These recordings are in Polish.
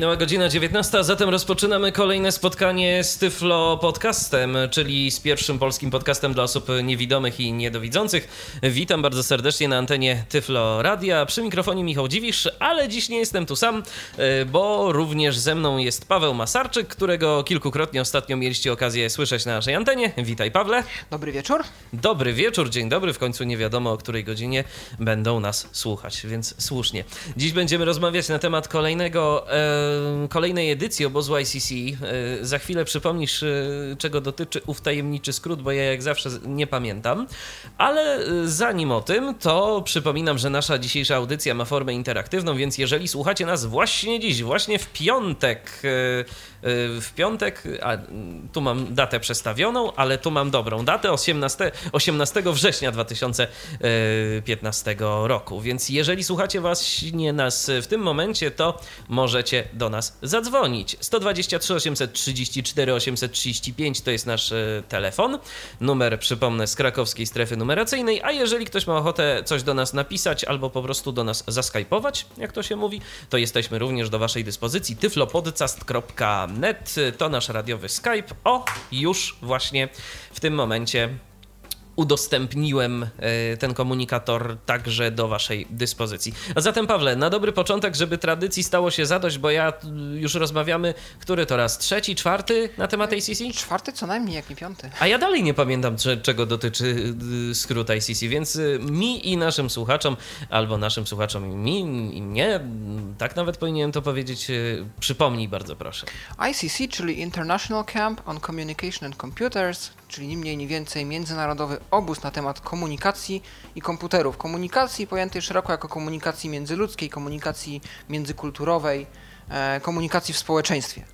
Minęła godzina 19, a zatem rozpoczynamy kolejne spotkanie z Tyflo Podcastem, czyli z pierwszym polskim podcastem dla osób niewidomych i niedowidzących. Witam bardzo serdecznie na antenie Tyflo Radia. Przy mikrofonie Michał Dziwisz, ale dziś nie jestem tu sam, e, bo również ze mną jest Paweł Masarczyk, którego kilkukrotnie ostatnio mieliście okazję słyszeć na naszej antenie. Witaj Pawle. Dobry wieczór. Dobry wieczór, dzień dobry. W końcu nie wiadomo o której godzinie będą nas słuchać, więc słusznie. Dziś będziemy rozmawiać na temat kolejnego e, kolejnej edycji obozu ICC. E, za chwilę przypomnisz, e, czego dotyczy ów tajemniczy skrót, bo ja jak zawsze nie pamiętam. Ale e, zanim o tym, to przypominam, że nasza dzisiejsza audycja ma formę interaktywną, więc jeżeli słuchacie nas właśnie dziś, właśnie w piątek, w piątek, a tu mam datę przestawioną, ale tu mam dobrą datę, 18, 18 września 2015 roku. Więc jeżeli słuchacie właśnie nas w tym momencie, to możecie do nas zadzwonić. 123 834 835 to jest nasz e, telefon. Numer, przypomnę, z krakowskiej strefy numeracyjnej. A jeżeli ktoś ma ochotę coś do nas napisać albo po prostu do nas zaskypować, jak to się mówi, to jesteśmy również do Waszej dyspozycji. tyflopodcast.net to nasz radiowy Skype. O, już właśnie w tym momencie udostępniłem e, ten komunikator także do Waszej dyspozycji. A zatem, Pawle, na dobry początek, żeby tradycji stało się zadość, bo ja już rozmawiamy, który to raz? Trzeci, czwarty na temat ACC? Czwarty co najmniej, jak nie piąty. A ja dalej nie pamiętam, czego dotyczy y, skrót ICC, więc mi i naszym słuchaczom, albo naszym słuchaczom i mi i mnie, tak nawet powinienem to powiedzieć, przypomnij bardzo proszę. ICC, czyli International Camp on Communication and Computers, czyli ni mniej, ni więcej międzynarodowy obóz na temat komunikacji i komputerów. Komunikacji pojętej szeroko jako komunikacji międzyludzkiej, komunikacji międzykulturowej, e, komunikacji w społeczeństwie.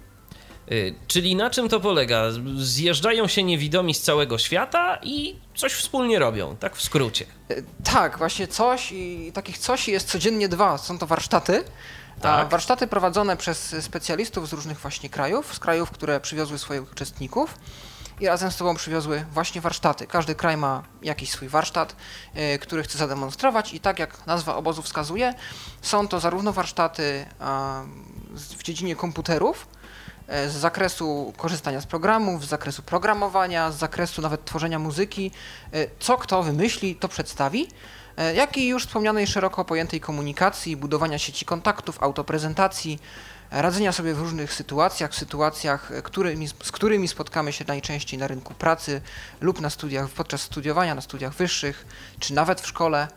Y, czyli na czym to polega? Zjeżdżają się niewidomi z całego świata i coś wspólnie robią, tak w skrócie. E, tak, właśnie coś i takich coś jest codziennie dwa. Są to warsztaty. Tak. warsztaty prowadzone przez specjalistów z różnych właśnie krajów, z krajów, które przywiozły swoich uczestników i razem z Tobą przywiozły właśnie warsztaty. Każdy kraj ma jakiś swój warsztat, yy, który chce zademonstrować i tak jak nazwa obozu wskazuje, są to zarówno warsztaty w dziedzinie komputerów, e, z zakresu korzystania z programów, z zakresu programowania, z zakresu nawet tworzenia muzyki, e, co kto wymyśli, to przedstawi, jak i już wspomnianej szeroko pojętej komunikacji, budowania sieci kontaktów, autoprezentacji, radzenia sobie w różnych sytuacjach, w sytuacjach, którymi, z którymi spotkamy się najczęściej na rynku pracy lub na studiach, podczas studiowania, na studiach wyższych, czy nawet w szkole.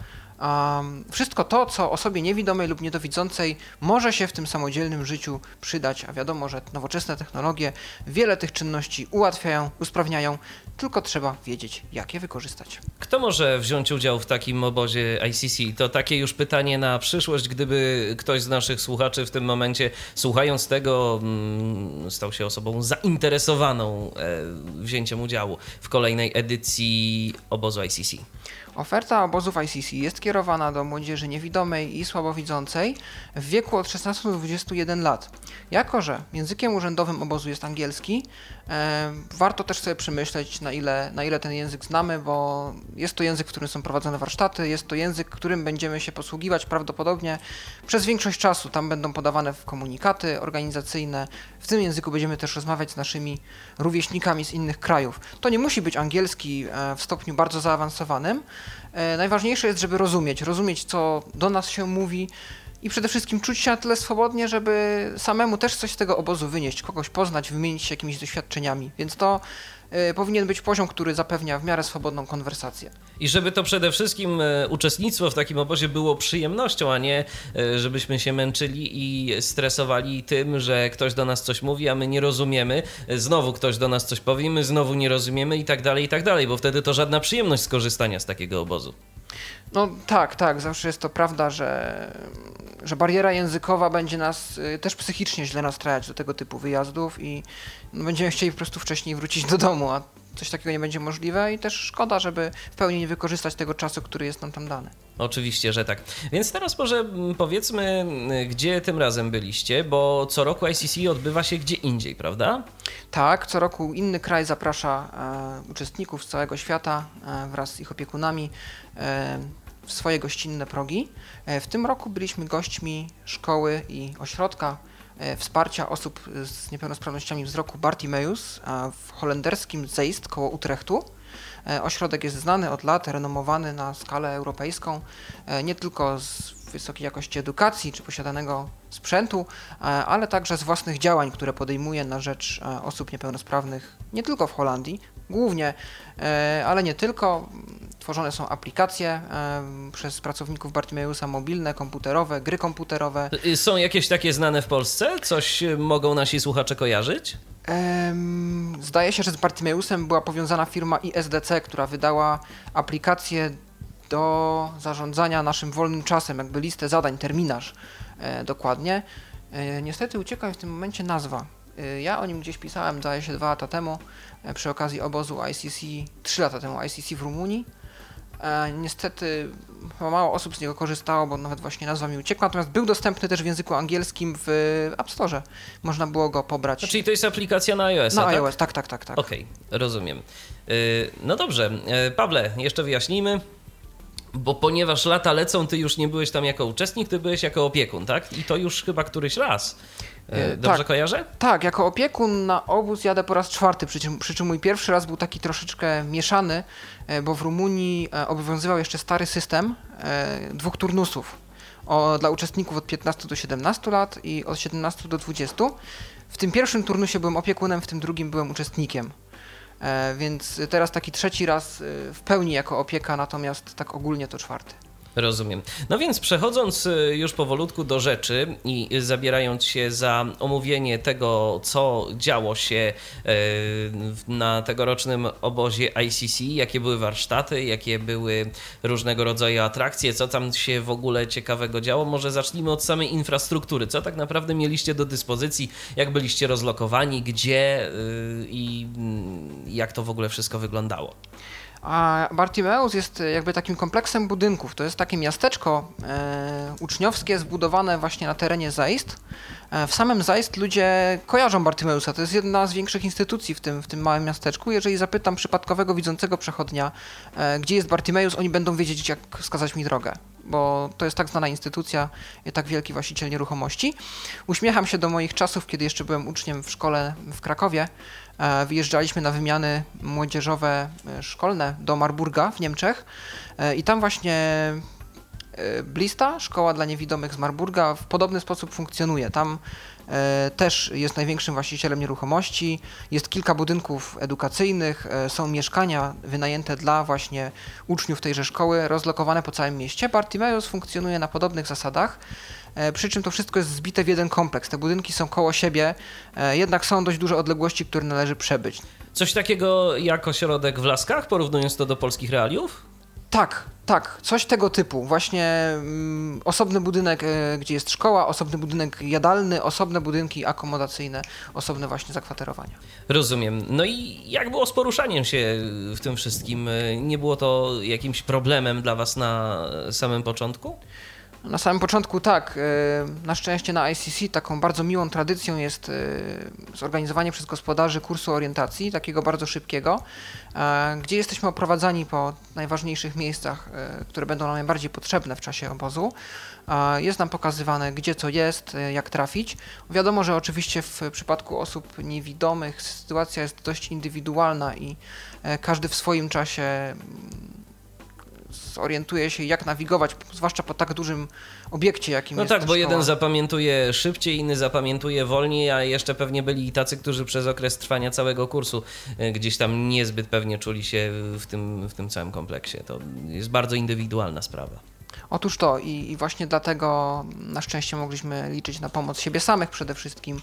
Um, wszystko to, co osobie niewidomej lub niedowidzącej może się w tym samodzielnym życiu przydać, a wiadomo, że nowoczesne technologie wiele tych czynności ułatwiają, usprawniają, tylko trzeba wiedzieć, jak je wykorzystać. Kto może wziąć udział w takim obozie ICC? To takie już pytanie na przyszłość, gdyby ktoś z naszych słuchaczy w tym momencie, słuchając tego, mm, stał się osobą zainteresowaną e, wzięciem udziału w kolejnej edycji obozu ICC. Oferta obozów ICC jest kierowana do młodzieży niewidomej i słabowidzącej w wieku od 16 do 21 lat. Jako, że językiem urzędowym obozu jest angielski, e, warto też sobie przemyśleć, na ile, na ile ten język znamy, bo jest to język, w którym są prowadzone warsztaty, jest to język, którym będziemy się posługiwać prawdopodobnie przez większość czasu. Tam będą podawane komunikaty organizacyjne. W tym języku będziemy też rozmawiać z naszymi rówieśnikami z innych krajów. To nie musi być angielski e, w stopniu bardzo zaawansowanym, najważniejsze jest, żeby rozumieć, rozumieć, co do nas się mówi i przede wszystkim czuć się na tyle swobodnie, żeby samemu też coś z tego obozu wynieść, kogoś poznać, wymienić się jakimiś doświadczeniami. Więc to y, powinien być poziom, który zapewnia w miarę swobodną konwersację. I żeby to przede wszystkim y, uczestnictwo w takim obozie było przyjemnością, a nie y, żebyśmy się męczyli i stresowali tym, że ktoś do nas coś mówi, a my nie rozumiemy. Znowu ktoś do nas coś powie, my znowu nie rozumiemy i tak dalej, i tak dalej, bo wtedy to żadna przyjemność skorzystania z takiego obozu. No tak, tak, zawsze jest to prawda, że że bariera językowa będzie nas też psychicznie źle nastrajać do tego typu wyjazdów i będziemy chcieli po prostu wcześniej wrócić do domu, a coś takiego nie będzie możliwe i też szkoda, żeby w pełni nie wykorzystać tego czasu, który jest nam tam dany. Oczywiście, że tak. Więc teraz może mm, powiedzmy, mm, gdzie tym razem byliście, bo co roku ICC odbywa się gdzie indziej, prawda? Tak, co roku inny kraj zaprasza e, uczestników z całego świata e, wraz z ich opiekunami e, w swoje gościnne progi. E, w tym roku byliśmy gośćmi szkoły i ośrodka wsparcia osób z niepełnosprawnościami wzroku Bartimeus w holenderskim Zeist koło Utrechtu. E, ośrodek jest znany od lat, renomowany na skalę europejską, nie tylko z wysokiej jakości edukacji czy posiadanego sprzętu, ale także z własnych działań, które podejmuje na rzecz osób niepełnosprawnych nie tylko w Holandii, głównie, ale nie tylko. Tworzone są aplikacje przez pracowników Bartimeusa mobilne, komputerowe, gry komputerowe. Y, są jakieś takie znane w Polsce? Coś y, mogą nasi słuchacze kojarzyć? Zdaje się, że z Bartimeusem była powiązana firma ISDC, która wydała aplikację do zarządzania naszym wolnym czasem, jakby listę zadań, terminarz e, dokładnie. E, niestety ucieka mi w tym momencie nazwa. E, ja o nim gdzieś pisałem, zdaje się, dwa lata temu, przy okazji obozu ICC, trzy lata temu ICC w Rumunii. E, niestety mało osób z niego korzystało, bo nawet właśnie nazwa mi uciekła, natomiast był dostępny też w języku angielskim w App Store. Można było go pobrać. Czyli to jest aplikacja na iOS. Na tak? iOS, tak, tak, tak. tak. Okej, okay, rozumiem. Yy, no dobrze, Pawle, jeszcze wyjaśnijmy. Bo ponieważ lata lecą, ty już nie byłeś tam jako uczestnik, ty byłeś jako opiekun, tak? I to już chyba któryś raz. E, dobrze tak, kojarzę? Tak, jako opiekun na obóz jadę po raz czwarty, przy czym, przy czym mój pierwszy raz był taki troszeczkę mieszany, e, bo w Rumunii e, obowiązywał jeszcze stary system dwóch turnusów o, dla uczestników od 15 do 17 lat i od 17 do 20. W tym pierwszym turnusie byłem opiekunem, w tym drugim byłem uczestnikiem. Więc teraz taki trzeci raz w pełni jako opieka, natomiast tak ogólnie to czwarty. Rozumiem. No więc przechodząc y, już powolutku do rzeczy i zabierając się za omówienie tego, co działo się y, na tegorocznym obozie ICC, jakie były warsztaty, jakie były różnego rodzaju atrakcje, co tam się w ogóle ciekawego działo, może zacznijmy od samej infrastruktury. Co tak naprawdę mieliście do dyspozycji, jak byliście rozlokowani, gdzie y, i mm, jak to w ogóle wszystko wyglądało? A Bartimeus jest e, jakby takim kompleksem budynków. To jest takie miasteczko e, uczniowskie zbudowane właśnie na terenie Zaist. E, w samym Zaist ludzie kojarzą Bartimeusa. To jest jedna z większych instytucji w tym, w tym małym miasteczku. Jeżeli zapytam przypadkowego widzącego przechodnia, e, gdzie jest Bartimeus, oni będą wiedzieć, jak wskazać mi drogę bo to jest tak znana instytucja, tak wielki właściciel nieruchomości. Uśmiecham się do moich czasów, kiedy jeszcze byłem uczniem w szkole w Krakowie. E, wyjeżdżaliśmy na wymiany młodzieżowe e, szkolne do Marburga w Niemczech e, i tam właśnie Blista, szkoła dla niewidomych z Marburga, w podobny sposób funkcjonuje. Tam też jest największym właścicielem nieruchomości, jest kilka budynków edukacyjnych, są mieszkania wynajęte dla właśnie uczniów tejże szkoły, rozlokowane po całym mieście. Bartimeus funkcjonuje na podobnych zasadach. E, przy czym to wszystko jest zbite w jeden kompleks. Te budynki są koło siebie, e, jednak są dość duże odległości, które należy przebyć. Coś takiego jak ośrodek w Laskach, porównując to do polskich realiów? Tak, tak, coś tego typu. Właśnie mm, osobny budynek, e, gdzie jest szkoła, osobny budynek jadalny, osobne budynki akomodacyjne, osobne właśnie zakwaterowania. Rozumiem. No i jak było z poruszaniem się w tym wszystkim? Nie było to jakimś problemem dla Was na samym początku? Na samym początku tak. E, na szczęście na ICC taką bardzo miłą tradycją jest e, zorganizowanie przez gospodarzy kursu orientacji, takiego bardzo szybkiego, e, gdzie jesteśmy oprowadzani po najważniejszych miejscach, które będą nam najbardziej potrzebne w czasie obozu. Jest nam pokazywane, gdzie co jest, jak trafić. Wiadomo, że oczywiście w przypadku osób niewidomych sytuacja jest dość indywidualna i każdy w swoim czasie zorientuje się, jak nawigować, zwłaszcza po tak dużym obiekcie, jakim no jest. No tak, bo jeden zapamiętuje szybciej, inny zapamiętuje wolniej, a jeszcze pewnie byli i tacy, którzy przez okres trwania całego kursu e, gdzieś tam niezbyt pewnie czuli się w tym, w tym całym kompleksie. To jest bardzo indywidualna sprawa. Otóż to i, i właśnie dlatego na szczęście mogliśmy liczyć na pomoc siebie samych przede wszystkim,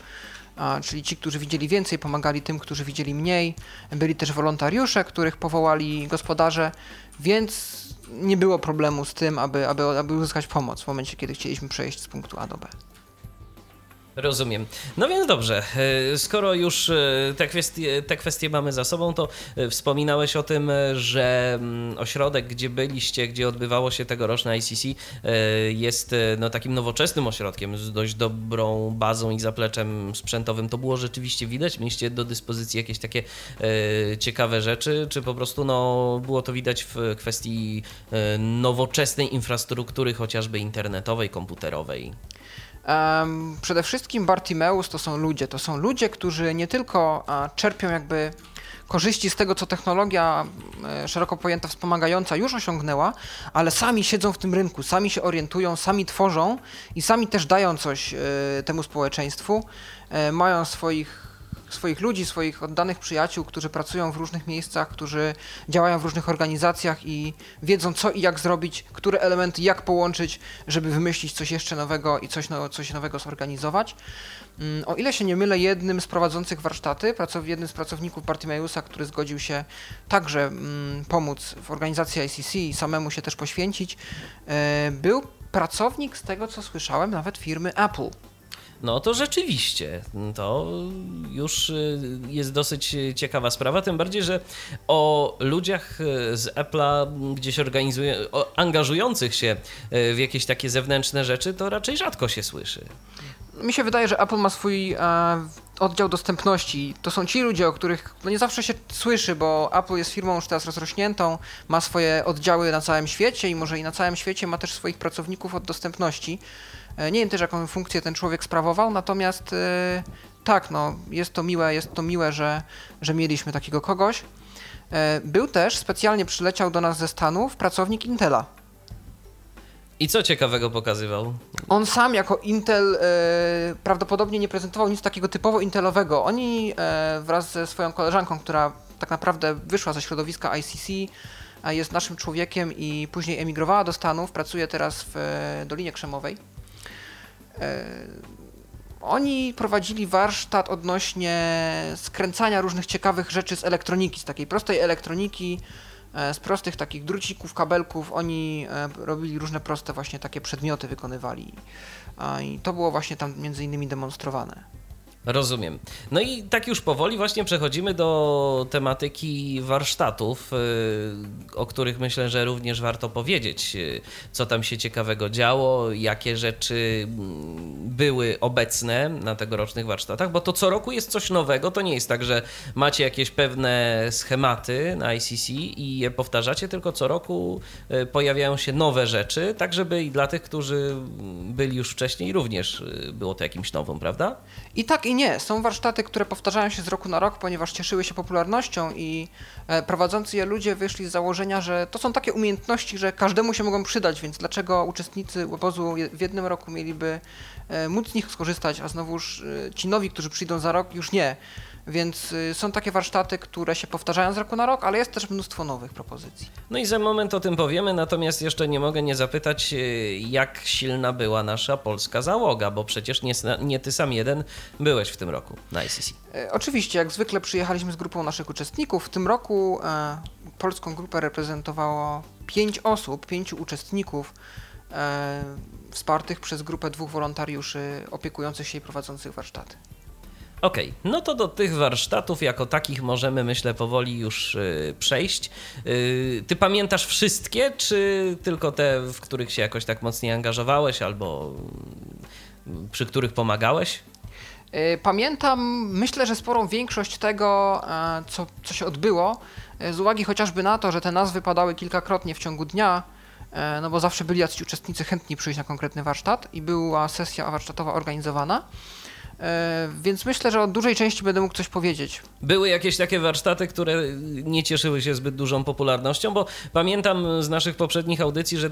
czyli ci, którzy widzieli więcej, pomagali tym, którzy widzieli mniej. Byli też wolontariusze, których powołali gospodarze, więc nie było problemu z tym, aby, aby, aby uzyskać pomoc w momencie, kiedy chcieliśmy przejść z punktu A do B. Rozumiem. No więc dobrze, e, skoro już e, te kwestie, te kwestie mamy za sobą, to e, wspominałeś o tym, że mm, ośrodek, gdzie byliście, gdzie odbywało się tegoroczne ICC, jest no, takim nowoczesnym ośrodkiem z dość dobrą bazą i zapleczem sprzętowym. To było rzeczywiście widać? Mieliście do dyspozycji jakieś takie ciekawe rzeczy, czy po prostu no, było to widać w kwestii nowoczesnej infrastruktury, chociażby internetowej, komputerowej? Um, przede wszystkim Bartimeus to są ludzie. To są ludzie, którzy nie tylko a, czerpią jakby korzyści z tego, co technologia e, szeroko pojęta wspomagająca już osiągnęła, ale sami siedzą w tym rynku, sami się orientują, sami tworzą i sami też dają coś e, temu społeczeństwu. E, mają swoich swoich ludzi, swoich oddanych przyjaciół, którzy pracują w różnych miejscach, którzy działają w różnych organizacjach i wiedzą co i jak zrobić, które elementy jak połączyć, żeby wymyślić coś jeszcze nowego i coś, no, coś nowego zorganizować. Mm, o ile się nie mylę, jednym z prowadzących warsztaty, jednym z pracowników Bartimeusa, który zgodził się także mm, pomóc w organizacji ICC i samemu się też poświęcić, e, był pracownik, z tego co słyszałem, nawet firmy Apple. No to rzeczywiście, to już y, jest dosyć ciekawa sprawa, tym bardziej, że o ludziach y, z Apple'a gdzieś organizuje, angażujących się y, w jakieś takie zewnętrzne rzeczy, to raczej rzadko się słyszy. Mi się wydaje, że Apple ma swój e, oddział dostępności. To są ci ludzie, o których no nie zawsze się słyszy, bo Apple jest firmą już teraz rozrośniętą, ma swoje oddziały na całym świecie i może i na całym świecie ma też swoich pracowników od dostępności. E, nie wiem też, jaką funkcję ten człowiek sprawował, natomiast e, tak, no, jest to miłe, jest to miłe, że, że mieliśmy takiego kogoś. E, był też, specjalnie przyleciał do nas ze Stanów, pracownik Intela. I co ciekawego pokazywał? On sam jako Intel e, prawdopodobnie nie prezentował nic takiego typowo Intelowego. Oni e, wraz ze swoją koleżanką, która tak naprawdę wyszła ze środowiska ICC, jest naszym człowiekiem i później emigrowała do Stanów, pracuje teraz w Dolinie Krzemowej E, oni prowadzili warsztat odnośnie skręcania różnych ciekawych rzeczy z elektroniki, z takiej prostej elektroniki, e, z prostych takich drucików, kabelków. Oni e, robili różne proste właśnie takie przedmioty, wykonywali. I to było właśnie tam między innymi demonstrowane. Rozumiem. No i tak już powoli właśnie przechodzimy do tematyki warsztatów, y, o których myślę, że również warto powiedzieć, y, co tam się ciekawego działo, jakie rzeczy mm, były obecne na tegorocznych warsztatach, bo to co roku jest coś nowego. To nie jest tak, że macie jakieś pewne schematy na ICC i je powtarzacie, tylko co roku y, pojawiają się nowe rzeczy, tak żeby i dla tych, którzy byli już wcześniej, również było to jakimś nowym, prawda? I tak, i nie. Są warsztaty, które powtarzają się z roku na rok, ponieważ cieszyły się popularnością i e, prowadzący je ludzie wyszli z założenia, że to są takie umiejętności, że każdemu się mogą przydać, więc dlaczego uczestnicy obozu w jednym roku mieliby e, móc z nich skorzystać, a znowuż e, ci nowi, którzy przyjdą za rok, już nie. Więc y, są takie warsztaty, które się powtarzają z roku na rok, ale jest też mnóstwo nowych propozycji. No i za moment o tym powiemy, natomiast jeszcze nie mogę nie zapytać, y, jak silna była nasza polska załoga, bo przecież nie, nie ty sam jeden byłeś w tym roku na ICC. E, oczywiście, jak zwykle przyjechaliśmy z grupą naszych uczestników. W tym roku e, polską grupę reprezentowało pięć osób, pięciu uczestników. E, wspartych przez grupę dwóch wolontariuszy opiekujących się i prowadzących warsztaty. Okej, okay, no to do tych warsztatów jako takich możemy, myślę, powoli już y, przejść. Y, ty pamiętasz wszystkie, czy tylko te, w których się jakoś tak mocniej angażowałeś albo y, przy których pomagałeś? Y, pamiętam, myślę, że sporą większość tego, e, co, co się odbyło, e, z uwagi chociażby na to, że te nazwy padały kilkakrotnie w ciągu dnia, e, no bo zawsze byli jacyś uczestnicy chętni przyjść na konkretny warsztat i była sesja warsztatowa organizowana. E, więc myślę, że o dużej części będę mógł coś powiedzieć. Były jakieś takie warsztaty, które nie cieszyły się zbyt dużą popularnością, bo pamiętam z naszych poprzednich audycji, że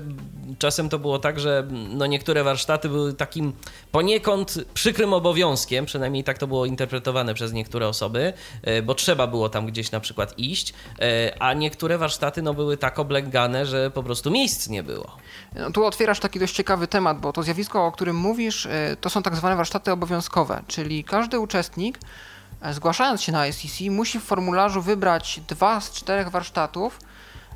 czasem to było tak, że no niektóre warsztaty były takim poniekąd przykrym obowiązkiem, przynajmniej tak to było interpretowane przez niektóre osoby, e, bo trzeba było tam gdzieś na przykład iść, e, a niektóre warsztaty no były tak oblęgane, że po prostu miejsc nie było. No, tu otwierasz taki dość ciekawy temat, bo to zjawisko, o którym mówisz, to są tak zwane warsztaty obowiązkowe czyli każdy uczestnik e, zgłaszając się na ICC musi w formularzu wybrać dwa z czterech warsztatów,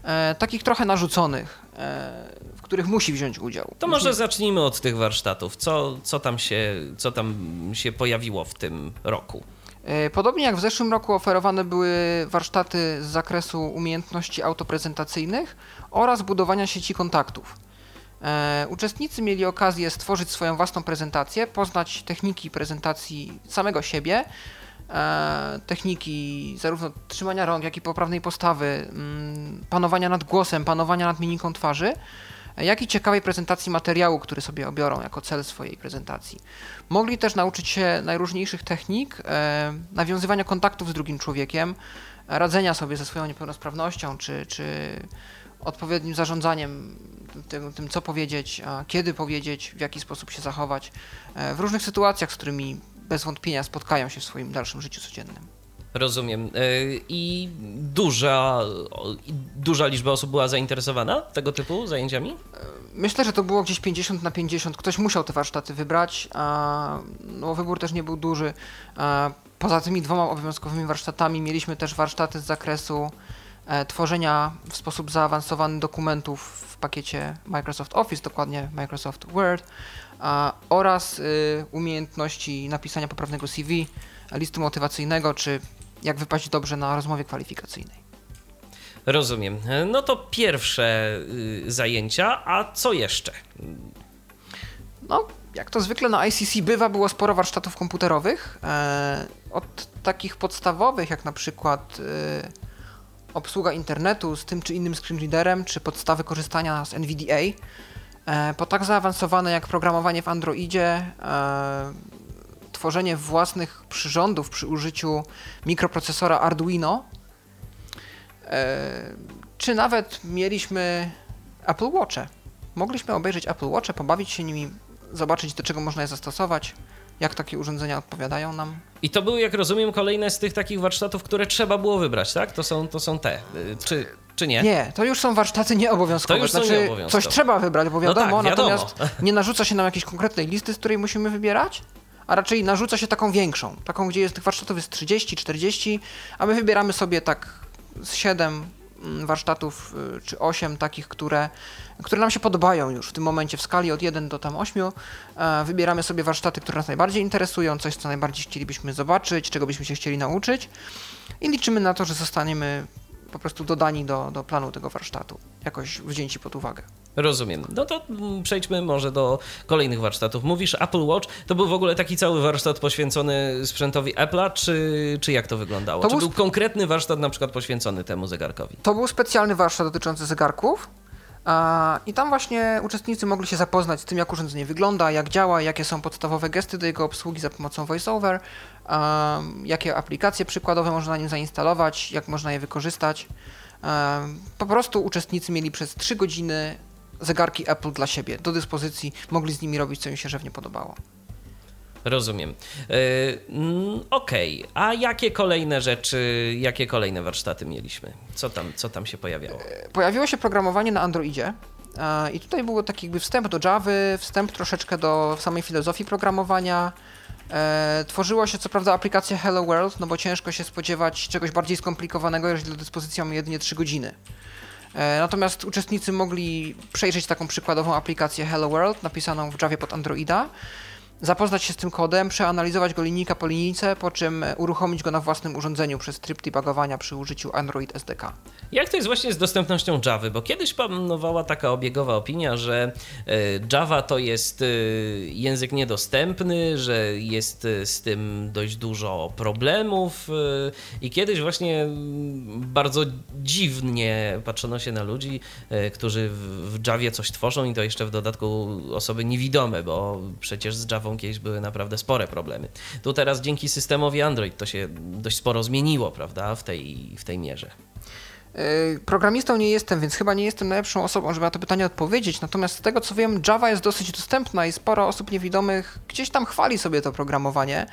e, takich trochę narzuconych, e, w których musi wziąć udział. To może zacznijmy od tych warsztatów. Co, co, tam, się, co tam się pojawiło w tym roku? E, podobnie jak w zeszłym roku oferowane były warsztaty z zakresu umiejętności autoprezentacyjnych oraz budowania sieci kontaktów. E, uczestnicy mieli okazję stworzyć swoją własną prezentację, poznać techniki prezentacji samego siebie, e, techniki zarówno trzymania rąk, jak i poprawnej postawy, mm, panowania nad głosem, panowania nad mimiką twarzy, jak i ciekawej prezentacji materiału, który sobie obiorą jako cel swojej prezentacji. Mogli też nauczyć się najróżniejszych technik e, nawiązywania kontaktów z drugim człowiekiem, radzenia sobie ze swoją niepełnosprawnością, czy, czy odpowiednim zarządzaniem tym, tym, co powiedzieć, kiedy powiedzieć, w jaki sposób się zachować e, w różnych sytuacjach, z którymi bez wątpienia spotkają się w swoim dalszym życiu codziennym. Rozumiem. E, I duża, duża liczba osób była zainteresowana tego typu zajęciami? E, myślę, że to było gdzieś 50 na 50. Ktoś musiał te warsztaty wybrać, no, wybór też nie był duży. Poza tymi dwoma obowiązkowymi warsztatami mieliśmy też warsztaty z zakresu tworzenia w sposób zaawansowany dokumentów w pakiecie Microsoft Office, dokładnie Microsoft Word, oraz y, umiejętności napisania poprawnego CV, listu motywacyjnego, czy jak wypaść dobrze na rozmowie kwalifikacyjnej. Rozumiem. No to pierwsze y, zajęcia, a co jeszcze? No, jak to zwykle na ICC bywa, było sporo warsztatów komputerowych. E, od takich podstawowych, jak na przykład y, obsługa internetu z tym czy innym screenreaderem, czy podstawy korzystania z NVDA, e, po tak zaawansowane jak programowanie w Androidzie, e, tworzenie własnych przyrządów przy użyciu mikroprocesora Arduino, e, czy nawet mieliśmy Apple Watche. Mogliśmy obejrzeć Apple Watche, pobawić się nimi, zobaczyć do czego można je zastosować jak takie urządzenia odpowiadają nam. I to były, jak rozumiem, kolejne z tych takich warsztatów, które trzeba było wybrać, tak? To są, to są te. Y, czy, czy nie? Nie, to już są warsztaty nieobowiązkowe. To już znaczy, są nieobowiązkowe. Coś trzeba wybrać, bo wiadomo, no tak, wiadomo. natomiast nie narzuca się nam jakiejś konkretnej listy, z której musimy wybierać, a raczej narzuca się taką większą, taką, gdzie jest tych warsztatów jest 30, 40, a my wybieramy sobie tak z 7 mm, warsztatów y, czy 8 takich, które które nam się podobają już w tym momencie w skali od 1 do tam 8. E, wybieramy sobie warsztaty, które nas najbardziej interesują, coś, co najbardziej chcielibyśmy zobaczyć, czego byśmy się chcieli nauczyć i liczymy na to, że zostaniemy po prostu dodani do, do planu tego warsztatu, jakoś wzięci pod uwagę. Rozumiem. No to mm, przejdźmy może do kolejnych warsztatów. Mówisz Apple Watch, to był w ogóle taki cały warsztat poświęcony sprzętowi Apple'a, czy, czy jak to wyglądało? To czy był, był konkretny warsztat na przykład poświęcony temu zegarkowi? To był specjalny warsztat dotyczący zegarków. I tam właśnie uczestnicy mogli się zapoznać z tym, jak urządzenie wygląda, jak działa, jakie są podstawowe gesty do jego obsługi za pomocą VoiceOver, jakie aplikacje przykładowe można na nim zainstalować, jak można je wykorzystać. Po prostu uczestnicy mieli przez 3 godziny zegarki Apple dla siebie do dyspozycji, mogli z nimi robić, co im się żywnie podobało. Rozumiem. Yy, Okej, okay. a jakie kolejne rzeczy, jakie kolejne warsztaty mieliśmy? Co tam, co tam się pojawiało? E, pojawiło się programowanie na Androidzie. E, I tutaj był taki jakby wstęp do Java, wstęp troszeczkę do samej filozofii programowania. tworzyło się co prawda aplikacja Hello World, no bo ciężko się spodziewać czegoś bardziej skomplikowanego, jeżeli do dyspozycji mamy jedynie 3 godziny. Natomiast uczestnicy mogli przejrzeć taką przykładową aplikację Hello World napisaną w Javie pod Androida zapoznać się z tym kodem, przeanalizować go linijka po linijce, po czym uruchomić go na własnym urządzeniu przez tryb debugowania przy użyciu Android SDK. Jak to jest właśnie z dostępnością Java? Bo kiedyś panowała taka obiegowa opinia, że e, Java to jest e, język niedostępny, że jest e, z tym dość dużo problemów i kiedyś właśnie bardzo dziwnie patrzono się na ludzi, którzy w Javie coś tworzą i to jeszcze w dodatku osoby niewidome, bo przecież z Java kiedyś były naprawdę spore problemy. Tu teraz dzięki systemowi Android to się dość sporo zmieniło, prawda, w tej, w tej mierze. E, programistą nie jestem, więc chyba nie jestem najlepszą osobą, żeby na to pytanie odpowiedzieć. Natomiast z tego co wiem, Java jest dosyć dostępna i sporo osób niewidomych gdzieś tam chwali sobie to programowanie.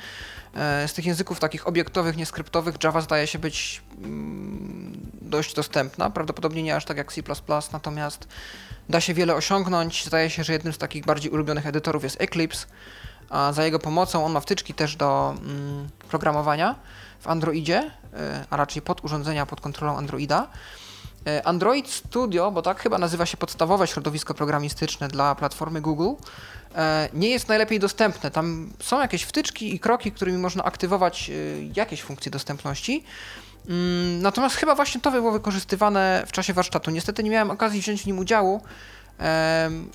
E, z tych języków takich obiektowych, nieskryptowych Java zdaje się być mm, dość dostępna. Prawdopodobnie nie aż tak jak C, natomiast da się wiele osiągnąć. Zdaje się, że jednym z takich bardziej ulubionych edytorów jest Eclipse a za jego pomocą on ma wtyczki też do mm, programowania w Androidzie, y, a raczej pod urządzenia pod kontrolą Androida. E, Android Studio, bo tak chyba nazywa się podstawowe środowisko programistyczne dla platformy Google, e, nie jest najlepiej dostępne. Tam są jakieś wtyczki i kroki, którymi można aktywować jakieś funkcje dostępności. Mm, natomiast chyba właśnie to było wykorzystywane w czasie warsztatu. Niestety nie miałem okazji wziąć w nim udziału,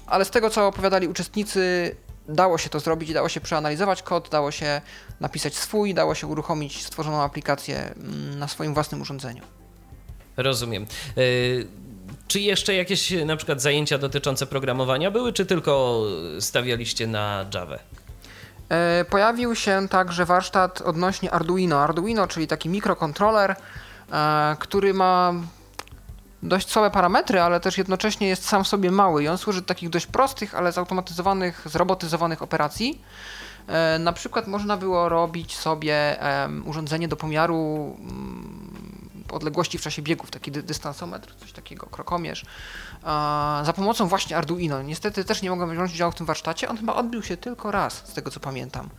ale z tego co opowiadali uczestnicy, dało się to zrobić, dało się przeanalizować kod, dało się napisać swój, dało się uruchomić stworzoną aplikację mm, na swoim własnym urządzeniu. Rozumiem. E, czy jeszcze jakieś na przykład zajęcia dotyczące programowania były, czy tylko stawialiście na Java? E, pojawił się także warsztat odnośnie Arduino. Arduino, czyli taki mikrokontroler, e, który ma dość słabe parametry, ale też jednocześnie jest sam w sobie mały i on służy do takich dość prostych, ale zautomatyzowanych, zrobotyzowanych operacji. E, na przykład można było robić sobie urządzenie do pomiaru mm, odległości w czasie biegów, taki dystansometr, coś takiego, krokomierz, za pomocą właśnie Arduino. Niestety też nie mogłem wziąć udziału w tym warsztacie, on chyba odbił się tylko raz, z tego co pamiętam.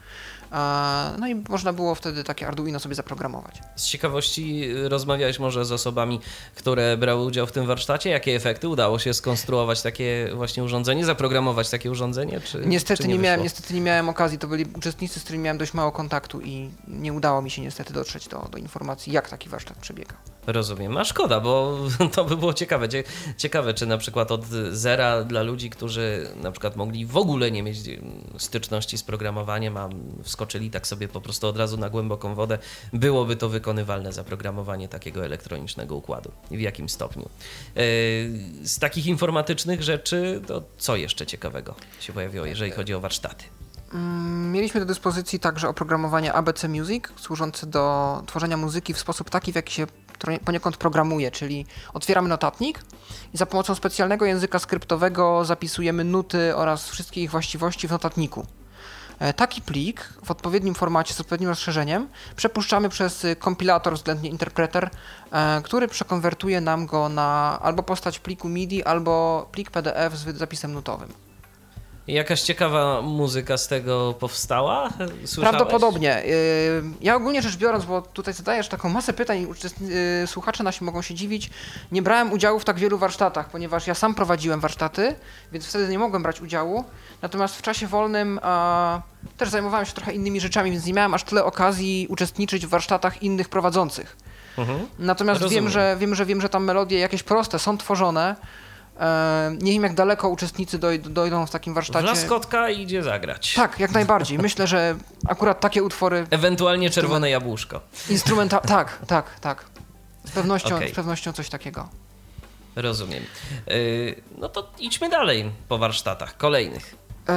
No i można było wtedy takie Arduino sobie zaprogramować. Z ciekawości y, rozmawiałeś może z osobami, które brały udział w tym warsztacie. Jakie efekty udało się skonstruować takie właśnie urządzenie, zaprogramować takie urządzenie? Czy, niestety, czy nie, nie miałem, niestety nie miałem okazji. To byli uczestnicy, z którymi miałem dość mało kontaktu i nie udało mi się niestety dotrzeć do, do informacji, jak taki warsztat przebiega. Rozumiem. A szkoda, bo to by było ciekawe. Ciekawe, czy na przykład od zera dla ludzi, którzy na przykład mogli w ogóle nie mieć styczności z programowaniem, a wskoczyli tak sobie po prostu od razu na głęboką wodę, byłoby to wykonywalne zaprogramowanie takiego elektronicznego układu. W jakim stopniu? E, z takich informatycznych rzeczy, to co jeszcze ciekawego się pojawiło, jeżeli chodzi o warsztaty? Mm, mieliśmy do dyspozycji także oprogramowanie ABC Music, służące do tworzenia muzyki w sposób taki, w jaki się poniekąd programuje, czyli otwieramy notatnik i za pomocą specjalnego języka skryptowego zapisujemy nuty oraz wszystkie ich właściwości w notatniku. E, taki plik w odpowiednim formacie z odpowiednim rozszerzeniem przepuszczamy przez kompilator względnie interpreter, e, który przekonwertuje nam go na albo postać pliku MIDI, albo plik PDF z zapisem nutowym. Jakaś ciekawa muzyka z tego powstała? Słyszałeś? Prawdopodobnie. Y, ja ogólnie rzecz biorąc, bo tutaj zadajesz taką masę pytań, y, słuchacze nasi mogą się dziwić, nie brałem udziału w tak wielu warsztatach, ponieważ ja sam prowadziłem warsztaty, więc wtedy nie mogłem brać udziału. Natomiast w czasie wolnym a, też zajmowałem się trochę innymi rzeczami, więc nie miałem aż tyle okazji uczestniczyć w warsztatach innych prowadzących. Mhm. Natomiast wiem że, wiem, że wiem, że tam melodie jakieś proste są tworzone, nie wiem, jak daleko uczestnicy dojdą w takim warsztacie. Laskotka idzie zagrać. Tak, jak najbardziej. Myślę, że akurat takie utwory. Ewentualnie czerwone jabłuszko. Instrumenta. Tak, tak, tak. Z pewnością, okay. z pewnością coś takiego. Rozumiem. Yy, no to idźmy dalej po warsztatach kolejnych. Yy,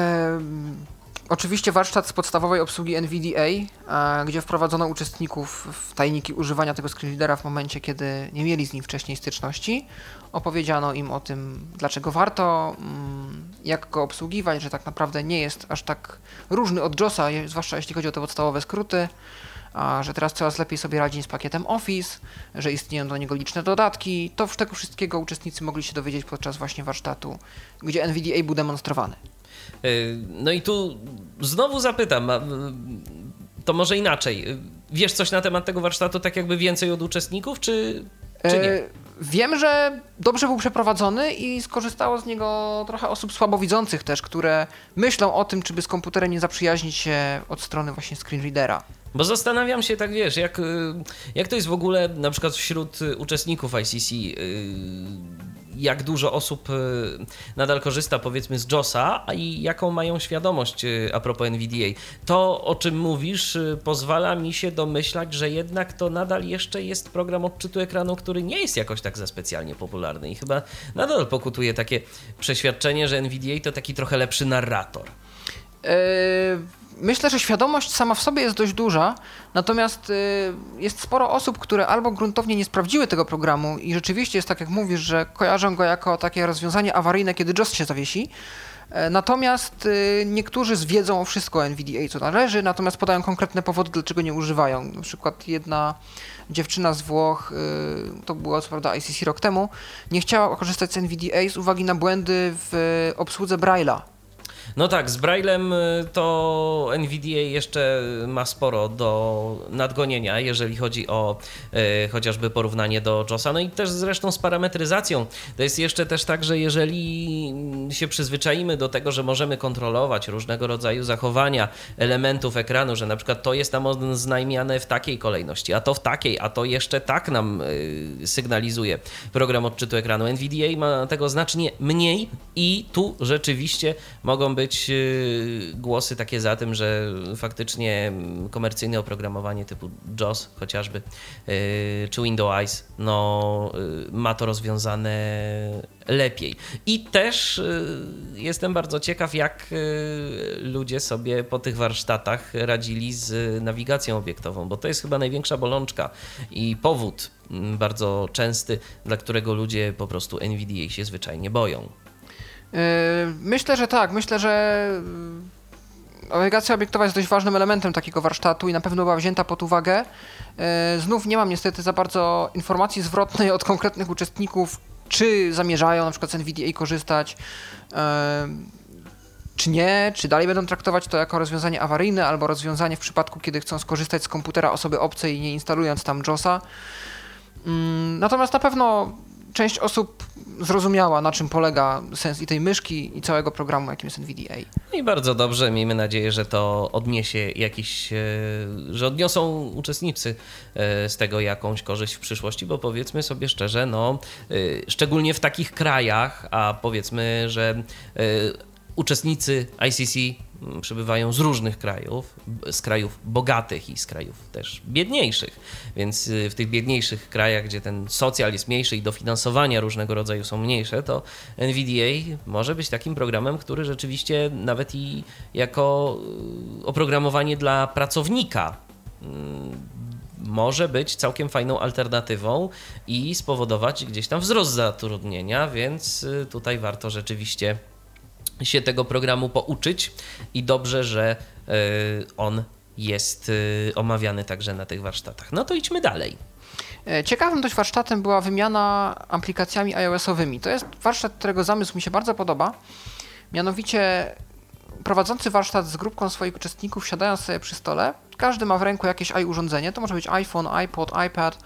Oczywiście warsztat z podstawowej obsługi NVDA, e, gdzie wprowadzono uczestników w tajniki używania tego screenreadera w momencie, kiedy nie mieli z nim wcześniej styczności. Opowiedziano im o tym, dlaczego warto, mm, jak go obsługiwać, że tak naprawdę nie jest aż tak różny od JOSa, zwłaszcza jeśli chodzi o te podstawowe skróty, że teraz coraz lepiej sobie radzi z pakietem Office, że istnieją do niego liczne dodatki. To tego wszystkiego uczestnicy mogli się dowiedzieć podczas właśnie warsztatu, gdzie NVDA był demonstrowany. Y, no i tu znowu zapytam, to może inaczej. Wiesz coś na temat tego warsztatu, tak jakby więcej od uczestników, czy, czy nie? Wiem, że dobrze był przeprowadzony i skorzystało z niego trochę osób słabowidzących też, które myślą o tym, czy by z komputerem nie zaprzyjaźnić się od strony właśnie screenreadera. Bo zastanawiam się, tak wiesz, jak, jak to jest w ogóle na przykład wśród uczestników ICC jak dużo osób y, nadal korzysta powiedzmy z JOSa a i jaką mają świadomość y, a propos NVDA. To, o czym mówisz, y, pozwala mi się domyślać, że jednak to nadal jeszcze jest program odczytu ekranu, który nie jest jakoś tak za specjalnie popularny i chyba nadal pokutuje takie przeświadczenie, że NVDA to taki trochę lepszy narrator. Yy Myślę, że świadomość sama w sobie jest dość duża, natomiast y, jest sporo osób, które albo gruntownie nie sprawdziły tego programu i rzeczywiście jest tak, jak mówisz, że kojarzą go jako takie rozwiązanie awaryjne, kiedy JOS się zawiesi. E, natomiast y, niektórzy zwiedzą wszystko o NVDA, co należy, natomiast podają konkretne powody, dlaczego nie używają. Na przykład jedna dziewczyna z Włoch, y, to było co prawda ICC rok temu, nie chciała korzystać z NVDA z uwagi na błędy w obsłudze Braille'a No tak, z Braillem y, to NVDA jeszcze ma sporo do nadgonienia, jeżeli chodzi o e, chociażby porównanie do JOSa. No i też zresztą z parametryzacją. To jest jeszcze też tak, że jeżeli się przyzwyczaimy do tego, że możemy kontrolować różnego rodzaju zachowania elementów ekranu, że na przykład to jest nam oznajmiane w takiej kolejności, a to w takiej, a to jeszcze tak nam y, sygnalizuje program odczytu ekranu. NVDA ma tego znacznie mniej i tu rzeczywiście mogą być y, głosy takie za tym, że faktycznie komercyjne oprogramowanie typu JOS chociażby, y, czy Windows no ma to rozwiązane lepiej. I też jestem bardzo ciekaw, jak ludzie sobie po tych warsztatach radzili z nawigacją obiektową, bo to jest chyba największa bolączka i powód mm, bardzo częsty, dla którego ludzie po prostu NVDA się zwyczajnie boją. Yy, myślę, że tak. Myślę, że yy, nawigacja obiektowa jest dość ważnym elementem takiego warsztatu i na pewno była wzięta pod uwagę. Yy, znów nie mam niestety za bardzo informacji zwrotnej od konkretnych uczestników, czy zamierzają na przykład z NVDA korzystać czy nie, czy dalej będą traktować to jako rozwiązanie awaryjne albo rozwiązanie w przypadku, kiedy chcą skorzystać z komputera osoby obcej, nie instalując tam JOSa. Mm, natomiast na pewno część osób zrozumiała, na czym polega sens i tej myszki, i całego programu, jakim jest NVDA. I bardzo dobrze, miejmy nadzieję, że to odniesie jakiś, e, że odniosą uczestnicy e, z tego jakąś korzyść w przyszłości, bo powiedzmy sobie szczerze, no, e, szczególnie w takich krajach, a powiedzmy, że uczestnicy ICC przybywają z różnych krajów, z krajów bogatych i z krajów też biedniejszych. Więc y, w tych biedniejszych krajach, gdzie ten socjal jest mniejszy i dofinansowania różnego rodzaju są mniejsze, to NVDA może być takim programem, który rzeczywiście nawet i jako y, oprogramowanie dla pracownika mm, może być całkiem fajną alternatywą i spowodować gdzieś tam wzrost zatrudnienia, więc y, tutaj warto rzeczywiście się tego programu pouczyć i dobrze, że e, on jest e, omawiany także na tych warsztatach. No to idźmy dalej. E, ciekawym dość warsztatem była wymiana aplikacjami iOS-owymi. To jest warsztat, którego zamysł mi się bardzo podoba. Mianowicie prowadzący warsztat z grupką swoich uczestników, siadając sobie przy stole, każdy ma w ręku jakieś urządzenie. To może być iPhone, iPod, iPad.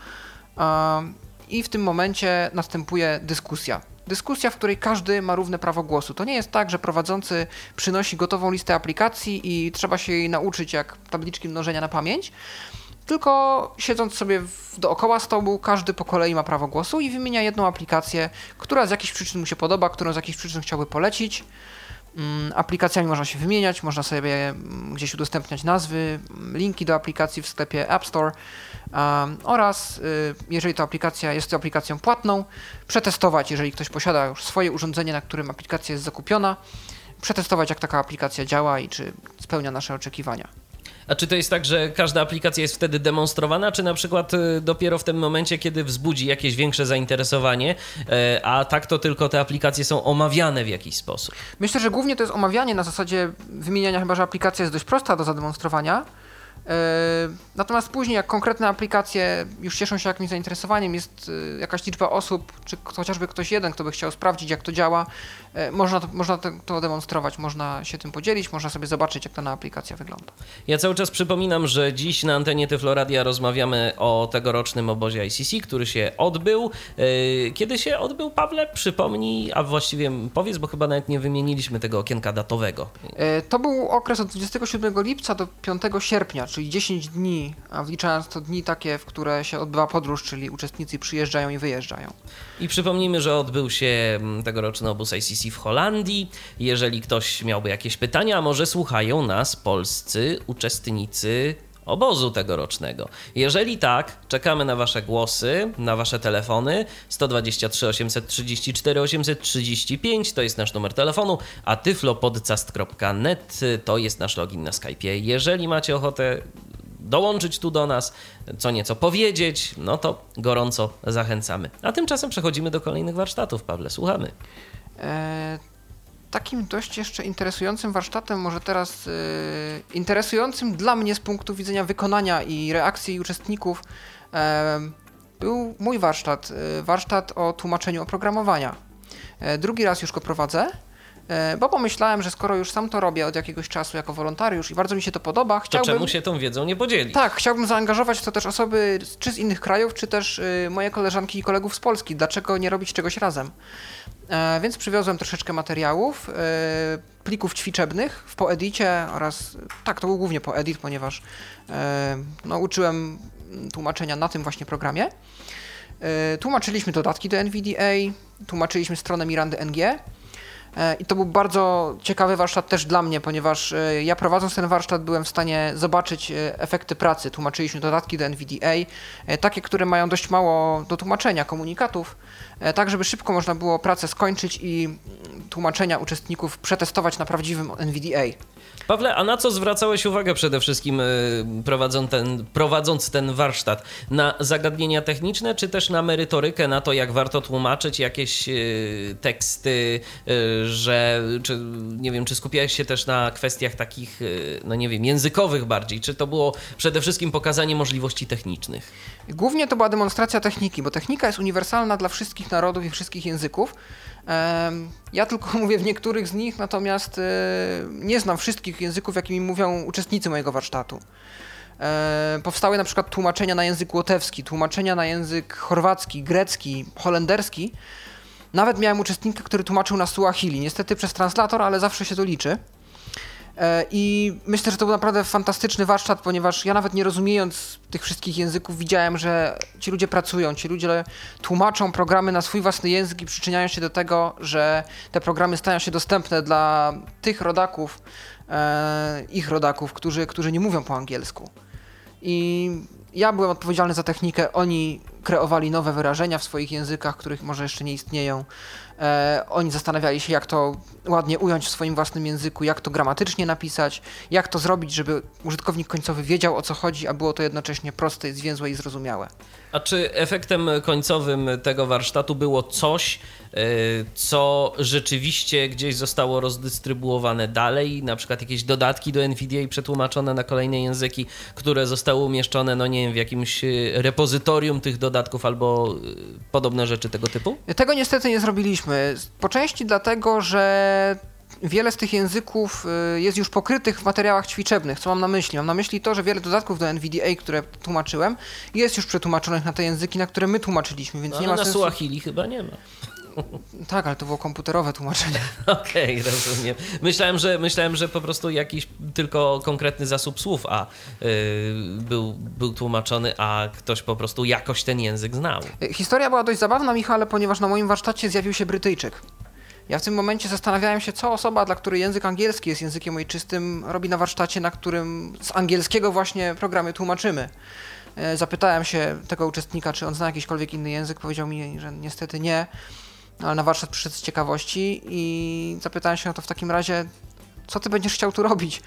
I w tym momencie następuje dyskusja dyskusja, w której każdy ma równe prawo głosu. To nie jest tak, że prowadzący przynosi gotową listę aplikacji i trzeba się jej nauczyć jak tabliczki mnożenia na pamięć, tylko siedząc sobie dookoła stołu, każdy po kolei ma prawo głosu i wymienia jedną aplikację, która z jakichś przyczyn mu się podoba, którą z jakichś przyczyn chciałby polecić. Mm, aplikacjami można się wymieniać, można sobie mm, gdzieś udostępniać nazwy, mm, linki do aplikacji w sklepie App Store oraz y, jeżeli to aplikacja jest aplikacją płatną, przetestować, jeżeli ktoś posiada już swoje urządzenie, na którym aplikacja jest zakupiona, przetestować jak taka aplikacja działa i czy spełnia nasze oczekiwania. A czy to jest tak, że każda aplikacja jest wtedy demonstrowana, czy na przykład y, dopiero w tym momencie, kiedy wzbudzi jakieś większe zainteresowanie, e, a tak to tylko te aplikacje są omawiane w jakiś sposób? Myślę, że głównie to jest omawianie na zasadzie wymieniania, chyba że aplikacja jest dość prosta do zademonstrowania. E, natomiast później, jak konkretne aplikacje już cieszą się jakimś zainteresowaniem, jest e, jakaś liczba osób, czy chociażby ktoś jeden, kto by chciał sprawdzić, jak to działa, e, można, to, można to demonstrować, można się tym podzielić, można sobie zobaczyć, jak dana aplikacja wygląda. Ja cały czas przypominam, że dziś na antenie Tyfloradia rozmawiamy o tegorocznym obozie ICC, który się odbył. Kiedy się odbył, Pawle? Przypomnij, a właściwie powiedz, bo chyba nawet nie wymieniliśmy tego okienka datowego. To był okres od 27 lipca do 5 sierpnia, czyli czyli 10 dni, a wliczając to dni takie, w które się odbywa podróż, czyli uczestnicy przyjeżdżają i wyjeżdżają. I przypomnijmy, że odbył się mm, tegoroczny obóz ICC w Holandii. Jeżeli ktoś miałby jakieś pytania, może słuchają nas polscy uczestnicy obozu tegorocznego. Jeżeli tak, czekamy na Wasze głosy, na Wasze telefony 123 834 835 to jest nasz numer telefonu, a tyflopodcast.net to jest nasz login na Skype'ie. Jeżeli macie ochotę dołączyć tu do nas, co nieco powiedzieć, no to gorąco zachęcamy. A tymczasem przechodzimy do kolejnych warsztatów. Pawle, słuchamy. E, takim dość jeszcze interesującym warsztatem, może teraz yy, interesującym dla mnie z punktu widzenia wykonania i reakcji uczestników, yy, był mój warsztat, yy, warsztat o tłumaczeniu oprogramowania. Drugi raz już go prowadzę. E, bo pomyślałem, że skoro już sam to robię od jakiegoś czasu jako wolontariusz i bardzo mi się to podoba, chciałbym... To czemu się tą wiedzą nie podzielić? Tak, chciałbym zaangażować w to też osoby czy z innych krajów, czy też y, moje koleżanki i kolegów z Polski. Dlaczego nie robić czegoś razem? E, więc przywiozłem troszeczkę materiałów, e, plików ćwiczebnych w poedicie oraz, tak, to był głównie poedit, ponieważ no, uczyłem tłumaczenia na tym właśnie programie. Tłumaczyliśmy dodatki do NVDA, tłumaczyliśmy stronę Mirandy NG. E, I to był bardzo ciekawy warsztat też dla mnie, ponieważ e, ja prowadząc ten warsztat byłem w stanie zobaczyć efekty pracy. Tłumaczyliśmy dodatki do NVDA, takie, które mają dość mało do tłumaczenia komunikatów, tak żeby szybko można było pracę skończyć i tłumaczenia uczestników przetestować na prawdziwym NVDA. Pawle, a na co zwracałeś uwagę przede wszystkim y, prowadząc ten, prowadząc ten warsztat? Na zagadnienia techniczne, czy też na merytorykę, na to, jak warto tłumaczyć jakieś y, teksty, y, że, czy, nie wiem, czy skupiałeś się też na kwestiach takich, no nie wiem, językowych bardziej? Czy to było przede wszystkim pokazanie możliwości technicznych? Głównie to była demonstracja techniki, bo technika jest uniwersalna dla wszystkich narodów i wszystkich języków. Ja tylko mówię w niektórych z nich, natomiast e, nie znam wszystkich języków, jakimi mówią uczestnicy mojego warsztatu. Powstały na przykład tłumaczenia na język łotewski, tłumaczenia na język chorwacki, grecki, holenderski. Nawet miałem uczestnika, który tłumaczył na Suahili. Niestety przez translator, ale zawsze się to liczy. E, I myślę, że to był naprawdę fantastyczny warsztat, ponieważ ja nawet nie rozumiejąc tych wszystkich języków, widziałem, że ci ludzie pracują, ci ludzie tłumaczą programy na swój własny język i przyczyniają się do tego, że te programy stają się dostępne dla tych rodaków, e, ich rodaków, którzy, którzy nie mówią po angielsku. I ja byłem odpowiedzialny za technikę, oni kreowali nowe wyrażenia w swoich językach, których może jeszcze nie istnieją. E, oni zastanawiali się, jak to ładnie ująć w swoim własnym języku, jak to gramatycznie napisać, jak to zrobić, żeby użytkownik końcowy wiedział o co chodzi, a było to jednocześnie proste, zwięzłe i zrozumiałe. A czy efektem końcowym tego warsztatu było coś, e, co rzeczywiście gdzieś zostało rozdystrybuowane dalej, na przykład jakieś dodatki do NVIDIA i przetłumaczone na kolejne języki, które zostały umieszczone, no nie wiem, w jakimś e, repozytorium tych dodatków albo podobne rzeczy tego typu? Tego niestety nie zrobiliśmy po części dlatego, że wiele z tych języków y, jest już pokrytych w materiałach ćwiczebnych. Co mam na myśli? Mam na myśli to, że wiele dodatków do NVDA, które tłumaczyłem, jest już przetłumaczonych na te języki, na które my tłumaczyliśmy, więc no, nie ma na sensu. Suahili chyba nie ma. Tak, ale to było komputerowe tłumaczenie. Okej, okay, rozumiem. Myślałem że, myślałem, że po prostu jakiś tylko konkretny zasób słów a yy, był, był tłumaczony, a ktoś po prostu jakoś ten język znał. Historia była dość zabawna, Michale, ponieważ na moim warsztacie zjawił się Brytyjczyk. Ja w tym momencie zastanawiałem się, co osoba, dla której język angielski jest językiem ojczystym, robi na warsztacie, na którym z angielskiego właśnie programy tłumaczymy. E, zapytałem się tego uczestnika, czy on zna jakikolwiek inny język. Powiedział mi, że niestety nie ale na warsztat przyszedł z ciekawości i zapytałem się, no to w takim razie, co ty będziesz chciał tu robić?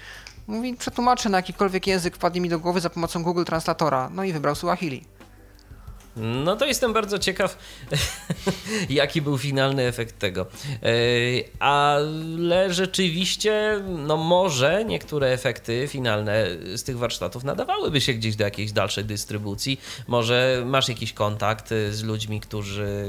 Mówi, przetłumaczę na jakikolwiek język, wpadnie mi do głowy za pomocą Google Translatora. No i wybrał Suahili. No to jestem bardzo ciekaw, jaki był finalny efekt tego. E, ale rzeczywiście, no może niektóre efekty finalne z tych warsztatów nadawałyby się gdzieś do jakiejś dalszej dystrybucji. Może masz jakiś kontakt z ludźmi, którzy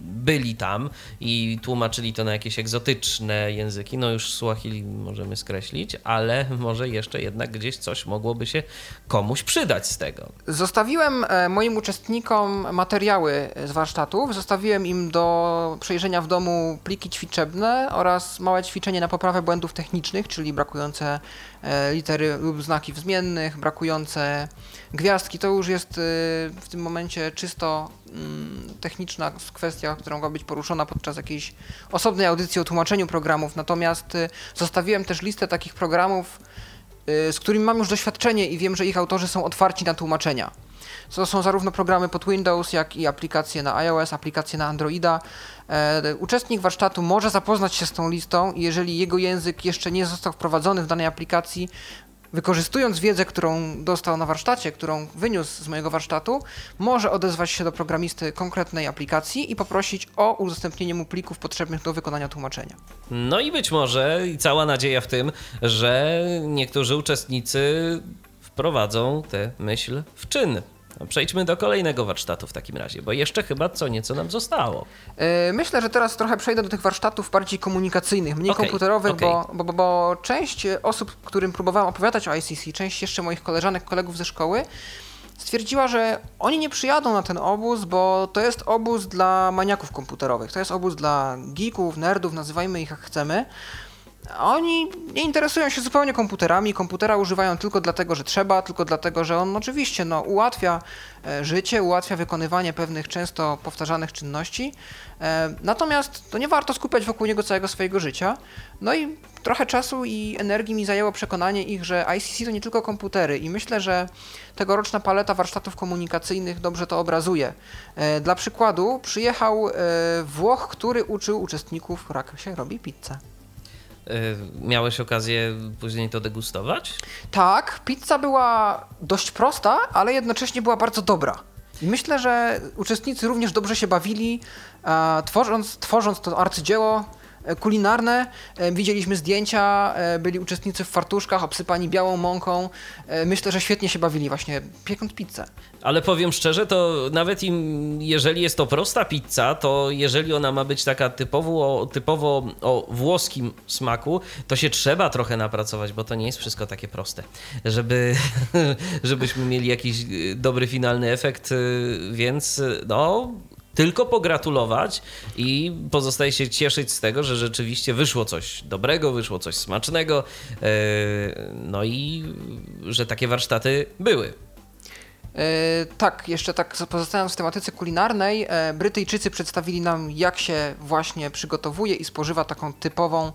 byli tam i tłumaczyli to na jakieś egzotyczne języki. No już Swahili możemy skreślić, ale może jeszcze jednak gdzieś coś mogłoby się komuś przydać z tego. Zostawiłem e, moim uczestnikom uczestnikom materiały z warsztatów. Zostawiłem im do przejrzenia w domu pliki ćwiczebne oraz małe ćwiczenie na poprawę błędów technicznych, czyli brakujące e, litery lub znaki wzmiennych, brakujące gwiazdki. To już jest e, w tym momencie czysto mm, techniczna kwestia, która mogła być poruszona podczas jakiejś osobnej audycji o tłumaczeniu programów. Natomiast e, zostawiłem też listę takich programów, z którymi mam już doświadczenie i wiem, że ich autorzy są otwarci na tłumaczenia. To są zarówno programy pod Windows, jak i aplikacje na iOS, aplikacje na Androida. E, uczestnik warsztatu może zapoznać się z tą listą i jeżeli jego język jeszcze nie został wprowadzony w danej aplikacji, wykorzystując wiedzę, którą dostał na warsztacie, którą wyniósł z mojego warsztatu, może odezwać się do programisty konkretnej aplikacji i poprosić o udostępnienie mu plików potrzebnych do wykonania tłumaczenia. No i być może i cała nadzieja w tym, że niektórzy uczestnicy wprowadzą tę myśl w czyn przejdźmy do kolejnego warsztatu w takim razie, bo jeszcze chyba co nieco nam zostało. E, myślę, że teraz trochę przejdę do tych warsztatów bardziej komunikacyjnych, mniej okay, komputerowych, okay. Bo, bo, bo, bo część osób, którym próbowałem opowiadać o ICC, część jeszcze moich koleżanek, kolegów ze szkoły, stwierdziła, że oni nie przyjadą na ten obóz, bo to jest obóz dla maniaków komputerowych. To jest obóz dla geeków, nerdów, nazywajmy ich jak chcemy. Oni nie interesują się zupełnie komputerami. Komputera używają tylko dlatego, że trzeba, tylko dlatego, że on oczywiście no, ułatwia e, życie, ułatwia wykonywanie pewnych często powtarzanych czynności. E, natomiast to nie warto skupiać wokół niego całego swojego życia. No i trochę czasu i energii mi zajęło przekonanie ich, że ICC to nie tylko komputery i myślę, że tegoroczna paleta warsztatów komunikacyjnych dobrze to obrazuje. E, dla przykładu przyjechał Włoch, który uczył uczestników, jak się robi pizzę. Y, miałeś okazję później to degustować? Tak, pizza była dość prosta, ale jednocześnie była bardzo dobra. I myślę, że uczestnicy również dobrze się bawili, tworząc, tworząc to arcydzieło E, kulinarne. E, widzieliśmy zdjęcia, e, byli uczestnicy w fartuszkach, obsypani białą mąką. Myślę, że świetnie się bawili właśnie piekąc pizzę. Ale powiem szczerze, to nawet im, jeżeli jest to prosta pizza, to jeżeli ona ma być taka typowo, typowo o włoskim smaku, to się trzeba trochę napracować, bo to nie jest wszystko takie proste. Żeby, żebyśmy mieli jakiś dobry finalny efekt, więc no tylko pogratulować i pozostaje się cieszyć z tego, że rzeczywiście wyszło coś dobrego, wyszło coś smacznego, e, no i że takie warsztaty były. E, tak, jeszcze tak pozostając w tematyce kulinarnej, e, Brytyjczycy przedstawili nam, jak się właśnie przygotowuje i spożywa taką typową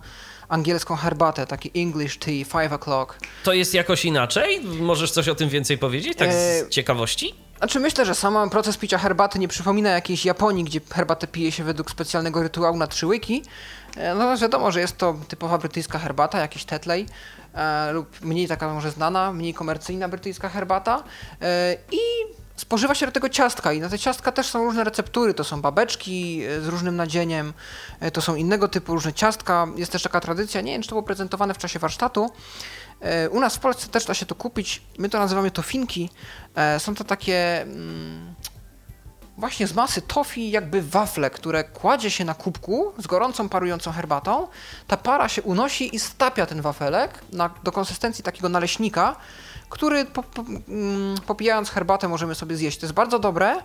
angielską herbatę, taki English tea, 5 o'clock. To jest jakoś inaczej? Możesz coś o tym więcej powiedzieć, tak z ciekawości? Znaczy myślę, że sam proces picia herbaty nie przypomina jakiejś Japonii, gdzie herbatę pije się według specjalnego rytuału na trzy łyki. E, no wiadomo, że jest to typowa brytyjska herbata, jakiś tetley e, lub mniej taka może znana, mniej komercyjna brytyjska herbata e, i spożywa się do tego ciastka i na te ciastka też są różne receptury, to są babeczki e, z różnym nadzieniem, e, to są innego typu różne ciastka, jest też taka tradycja, nie wiem czy to było prezentowane w czasie warsztatu, E, u nas w Polsce też da się to kupić. My to nazywamy tofinki. Są to takie mm, właśnie z masy tofi jakby wafle, które kładzie się na kubku z gorącą, parującą herbatą. Ta para się unosi i stapia ten wafelek na, do konsystencji takiego naleśnika, który po, po, mm, popijając herbatę możemy sobie zjeść. To jest bardzo dobre.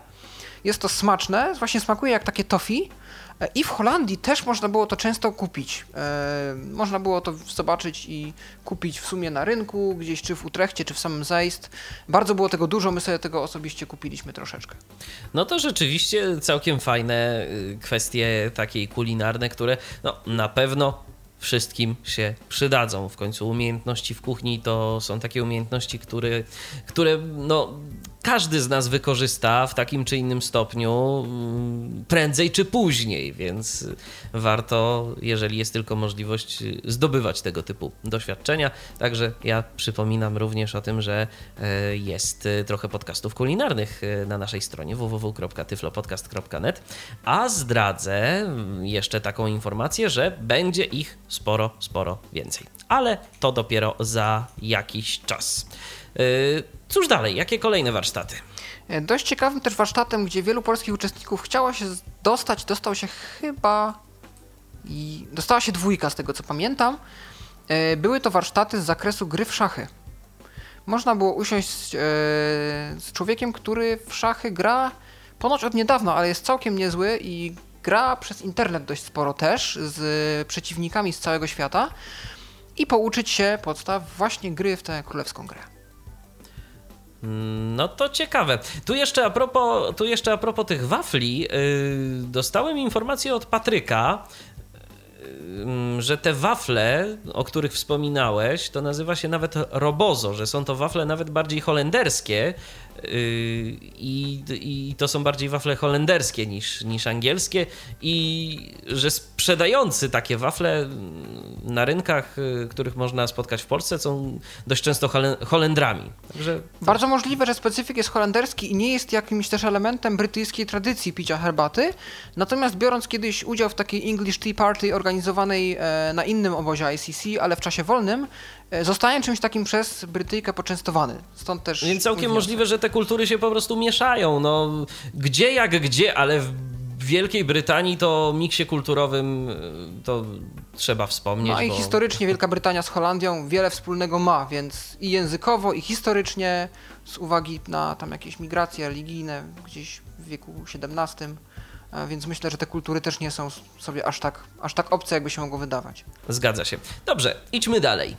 Jest to smaczne, właśnie smakuje jak takie tofi. I w Holandii też można było to często kupić. E, można było to zobaczyć i kupić w sumie na rynku, gdzieś czy w Utrechcie, czy w samym Zeist. Bardzo było tego dużo, my sobie tego osobiście kupiliśmy troszeczkę. No to rzeczywiście całkiem fajne y, kwestie takiej kulinarne, które no, na pewno wszystkim się przydadzą. W końcu umiejętności w kuchni to są takie umiejętności, które, które no, każdy z nas wykorzysta w takim czy innym stopniu mm, prędzej czy później, więc warto, jeżeli jest tylko możliwość, zdobywać tego typu doświadczenia. Także ja przypominam również o tym, że e, jest trochę podcastów kulinarnych e, na naszej stronie www.tyflopodcast.net, a zdradzę jeszcze taką informację, że będzie ich sporo, sporo więcej. Ale to dopiero za jakiś czas. E, Cóż dalej? Jakie kolejne warsztaty? E, dość ciekawym też warsztatem, gdzie wielu polskich uczestników chciało się dostać, dostał się chyba i dostała się dwójka z tego co pamiętam. E, były to warsztaty z zakresu gry w szachy. Można było usiąść e, z człowiekiem, który w szachy gra ponoć od niedawna, ale jest całkiem niezły i gra przez internet dość sporo też z przeciwnikami z całego świata i pouczyć się podstaw właśnie gry w tę królewską grę. No to ciekawe. Tu jeszcze a propos, tu jeszcze a propos tych wafli, yy, dostałem informację od Patryka, yy, że te wafle, o których wspominałeś, to nazywa się nawet robozo, że są to wafle nawet bardziej holenderskie i, i to są bardziej wafle holenderskie niż, niż angielskie i że sprzedający takie wafle na rynkach, których można spotkać w Polsce, są dość często Holendrami. Także... Bardzo możliwe, że specyfik jest holenderski i nie jest jakimś też elementem brytyjskiej tradycji picia herbaty. Natomiast biorąc kiedyś udział w takiej English Tea Party organizowanej na innym obozie ICC, ale w czasie wolnym, zostałem czymś takim przez Brytyjkę poczęstowany. Stąd też. Więc całkiem możliwe, że te kultury się po prostu mieszają. No, gdzie jak gdzie, ale w Wielkiej Brytanii to miksie kulturowym e, to trzeba wspomnieć. No i bo... historycznie Wielka Brytania z Holandią wiele wspólnego ma, więc i językowo, i historycznie, z uwagi na tam jakieś migracje religijne gdzieś w wieku XVII, e, więc myślę, że te kultury też nie są sobie aż tak, aż tak obce, jakby się mogło wydawać. Zgadza się. Dobrze, idźmy dalej.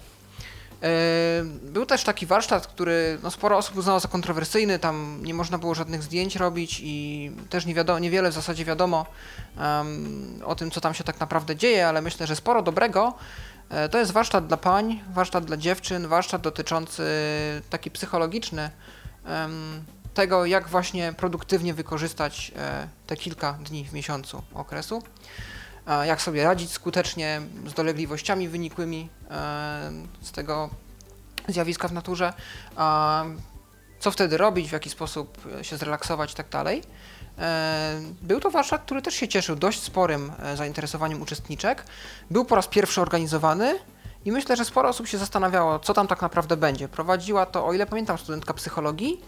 E, był też taki warsztat, który no, sporo osób uznało za kontrowersyjny, tam nie można było żadnych zdjęć robić i też nie wiadomo, niewiele w zasadzie wiadomo um, o tym, co tam się tak naprawdę dzieje, ale myślę, że sporo dobrego. E, to jest warsztat dla pań, warsztat dla dziewczyn, warsztat dotyczący taki psychologiczny um, tego, jak właśnie produktywnie wykorzystać e, te kilka dni w miesiącu okresu jak sobie radzić skutecznie z dolegliwościami wynikłymi e, z tego zjawiska w naturze, co wtedy robić, w jaki sposób się zrelaksować i tak dalej. E, był to warsztat, który też się cieszył dość sporym e, zainteresowaniem uczestniczek. Był po raz pierwszy organizowany i myślę, że sporo osób się zastanawiało, co tam tak naprawdę będzie. Prowadziła to, o ile pamiętam, studentka psychologii,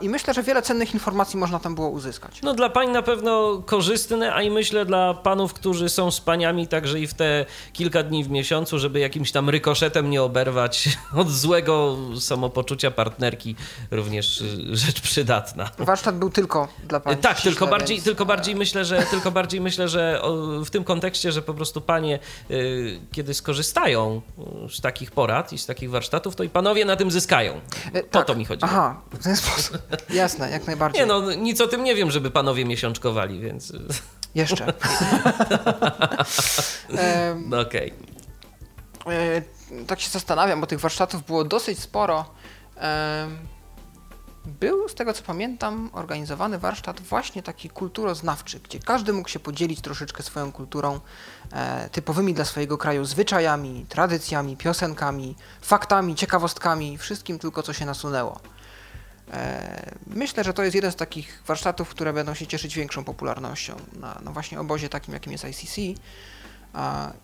i myślę, że wiele cennych informacji można tam było uzyskać. No dla pań na pewno korzystne, a i myślę dla panów, którzy są z paniami także i w te kilka dni w miesiącu, żeby jakimś tam rykoszetem nie oberwać od złego samopoczucia partnerki, również y, rzecz przydatna. Warsztat był tylko dla pań. Tak, tylko bardziej, więc... tylko bardziej myślę, że tylko bardziej myślę, że w tym kontekście, że po prostu panie y, kiedy skorzystają z takich porad i z takich warsztatów, to i panowie na tym zyskają. E, tak. to mi chodzi. Aha, w ten sposób. Jasne, jak najbardziej. Nie no, nic o tym nie wiem, żeby panowie miesiączkowali, więc... Jeszcze. no okej. Okay. E, tak się zastanawiam, bo tych warsztatów było dosyć sporo. Był, z tego co pamiętam, organizowany warsztat właśnie taki kulturoznawczy, gdzie każdy mógł się podzielić troszeczkę swoją kulturą, e, typowymi dla swojego kraju zwyczajami, tradycjami, piosenkami, faktami, ciekawostkami, wszystkim tylko co się nasunęło. E, myślę, że to jest jeden z takich warsztatów, które będą się cieszyć większą popularnością na, na właśnie obozie takim, jakim jest ICC.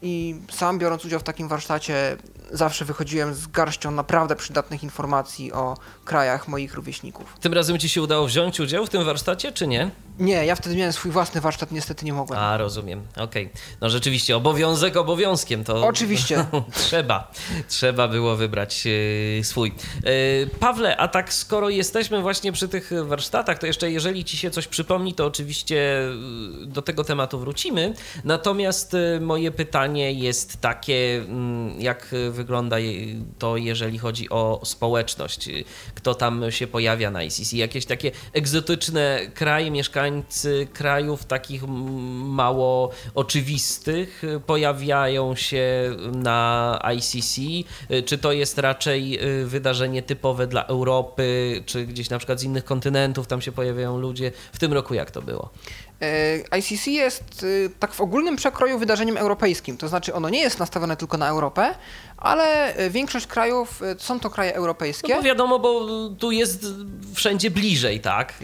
I sam biorąc udział w takim warsztacie, zawsze wychodziłem z garścią naprawdę przydatnych informacji o krajach moich rówieśników. Tym razem ci się udało wziąć udział w tym warsztacie, czy nie? Nie, ja wtedy miałem swój własny warsztat, niestety nie mogłem. A, rozumiem. Okej. Okay. No rzeczywiście, obowiązek obowiązkiem to. Oczywiście. trzeba. Trzeba było wybrać yy, swój. Yy, Pawle, a tak skoro jesteśmy właśnie przy tych warsztatach, to jeszcze jeżeli ci się coś przypomni, to oczywiście do tego tematu wrócimy. Natomiast yy, moje pytanie jest takie, mm, jak wygląda to, jeżeli chodzi o społeczność? Kto tam się pojawia na ICC? Jakieś takie egzotyczne kraje, mieszkańcy krajów takich mało oczywistych pojawiają się na ICC? Czy to jest raczej y, wydarzenie typowe dla Europy, czy gdzieś na przykład z innych kontynentów tam się pojawiają ludzie? W tym roku jak to było? E, ICC jest y, tak w ogólnym przekroju wydarzeniem europejskim, to znaczy ono nie jest nastawione tylko na Europę, ale y, większość krajów y, są to kraje europejskie. No bo wiadomo, bo tu jest wszędzie bliżej, tak?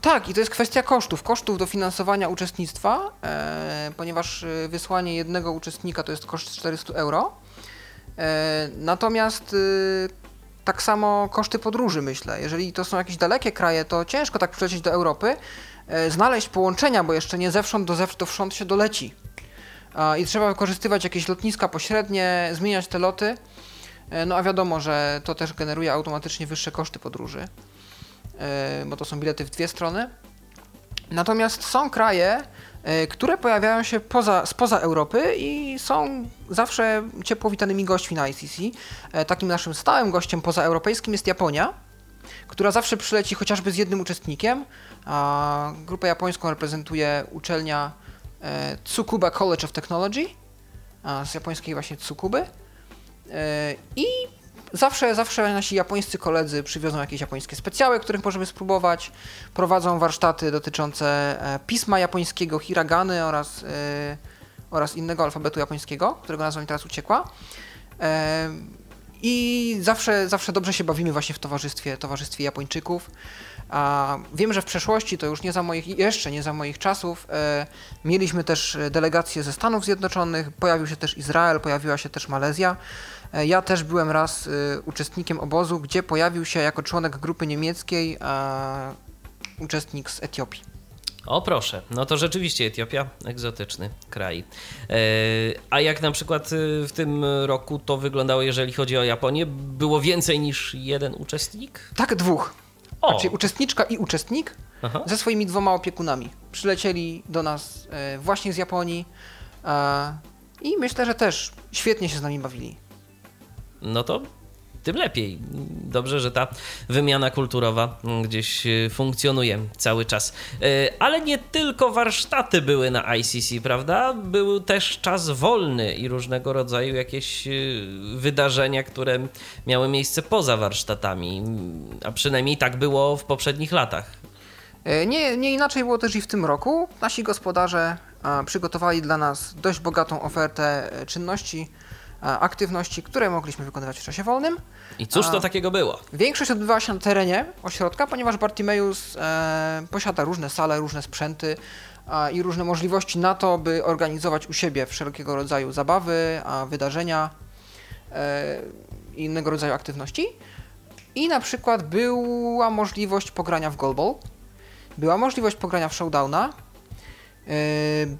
Tak, i to jest kwestia kosztów, kosztów dofinansowania uczestnictwa, e, ponieważ wysłanie jednego uczestnika to jest koszt 400 euro. E, natomiast tak samo koszty podróży, myślę. Jeżeli to są jakieś dalekie kraje, to ciężko tak przylecieć do Europy, E, znaleźć połączenia, bo jeszcze nie zewsząd do zewsząd się doleci. I trzeba wykorzystywać jakieś lotniska pośrednie, zmieniać te loty. E, no a wiadomo, że to też generuje automatycznie wyższe koszty podróży, e, bo to są bilety w dwie strony. Natomiast są kraje, które pojawiają się poza, spoza Europy i są zawsze ciepło witanymi gośćmi na ICC. Takim naszym stałym gościem pozaeuropejskim jest Japonia, która zawsze przyleci chociażby z jednym uczestnikiem, a grupę japońską reprezentuje uczelnia e, Tsukuba College of Technology, z japońskiej właśnie Tsukuby. E, I zawsze, zawsze nasi japońscy koledzy przywiozą jakieś japońskie specjały, których możemy spróbować. Prowadzą warsztaty dotyczące e, pisma japońskiego, hiragany oraz oraz innego alfabetu japońskiego, którego nazwa mi teraz uciekła. I zawsze, zawsze dobrze się bawimy właśnie w towarzystwie, towarzystwie Japończyków. A wiem, że w przeszłości, to już nie za moich, jeszcze nie za moich czasów, e, mieliśmy też delegacje ze Stanów Zjednoczonych, pojawił się też Izrael, pojawiła się też Malezja. E, ja też byłem raz e, uczestnikiem obozu, gdzie pojawił się jako członek grupy niemieckiej e, uczestnik z Etiopii. O proszę, no to rzeczywiście Etiopia, egzotyczny kraj. E, a jak na przykład e, w tym roku to wyglądało, jeżeli chodzi o Japonię? Było więcej niż jeden uczestnik? Tak, dwóch. O. Znaczy uczestniczka i uczestnik Aha. ze swoimi dwoma opiekunami. Przylecieli do nas e, właśnie z Japonii i myślę, że też świetnie się z nami bawili. No to tym lepiej. Dobrze, że ta wymiana kulturowa gdzieś e, funkcjonuje cały czas. E, ale nie tylko warsztaty były na ICC, prawda? Był też czas wolny i różnego rodzaju jakieś e, wydarzenia, które miały miejsce poza warsztatami. A przynajmniej tak było w poprzednich latach. Nie, nie inaczej było też i w tym roku. Nasi gospodarze przygotowali dla nas dość bogatą ofertę czynności aktywności, które mogliśmy wykonywać w czasie wolnym. I cóż to takiego było? Większość odbywała się na terenie ośrodka, ponieważ Bartimeus e, posiada różne sale, różne sprzęty e, i różne możliwości na to, by organizować u siebie wszelkiego rodzaju zabawy, a wydarzenia e, i innego rodzaju aktywności. I na przykład była możliwość pogrania w goalball, była możliwość pogrania w showdowna, e,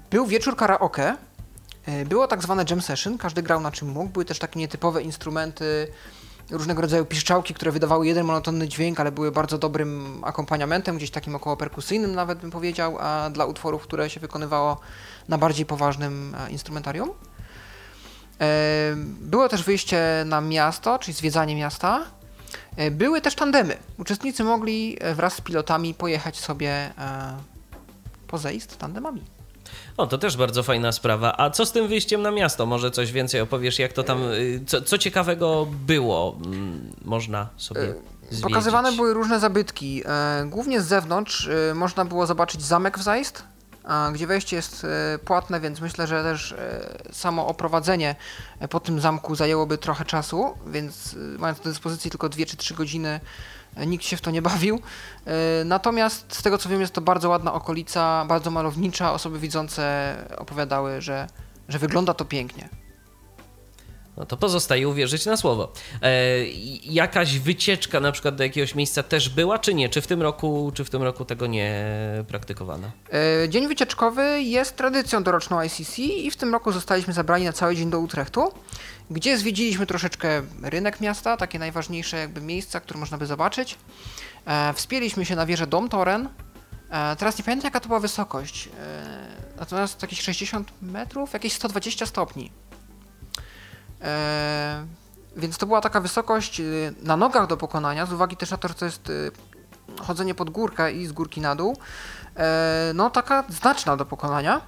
był wieczór karaoke, E, było tak zwane jam session, każdy grał na czym mógł. Były też takie nietypowe instrumenty, różnego rodzaju piszczałki, które wydawały jeden monotonny dźwięk, ale były bardzo dobrym akompaniamentem, gdzieś takim około perkusyjnym nawet bym powiedział, a dla utworów, które się wykonywało na bardziej poważnym e, instrumentarium. E, było też wyjście na miasto, czyli zwiedzanie miasta. Były też tandemy. Uczestnicy mogli wraz z pilotami pojechać sobie po zejść tandemami. O, to też bardzo fajna sprawa. A co z tym wyjściem na miasto? Może coś więcej opowiesz, jak to tam, y, co, co ciekawego było, mm, można sobie e, zwiedzić? Pokazywane były różne zabytki. E, głównie z zewnątrz e, można było zobaczyć zamek w Zajst, gdzie wejście jest płatne, więc myślę, że też samo oprowadzenie po tym zamku zajęłoby trochę czasu, więc mając do dyspozycji tylko 2 czy 3 godziny, nikt się w to nie bawił. E, natomiast z tego co wiem, jest to bardzo ładna okolica, bardzo malownicza. Osoby widzące opowiadały, że, że wygląda to pięknie. No to pozostaje uwierzyć na słowo. E, jakaś wycieczka na przykład do jakiegoś miejsca też była, czy nie? Czy w tym roku, czy w tym roku tego nie praktykowano? E, dzień wycieczkowy jest tradycją doroczną ICC i w tym roku zostaliśmy zabrani na cały dzień do Utrechtu gdzie zwiedziliśmy troszeczkę rynek miasta, takie najważniejsze jakby miejsca, które można by zobaczyć. E, wspięliśmy się na wieżę Dom Toren. E, teraz nie pamiętam jaka to była wysokość, e, natomiast jakieś 60 metrów, jakieś 120 stopni. E, więc to była taka wysokość e, na nogach do pokonania, z uwagi też na to, że to jest e, chodzenie pod górkę i z górki na dół. E, no taka znaczna do pokonania.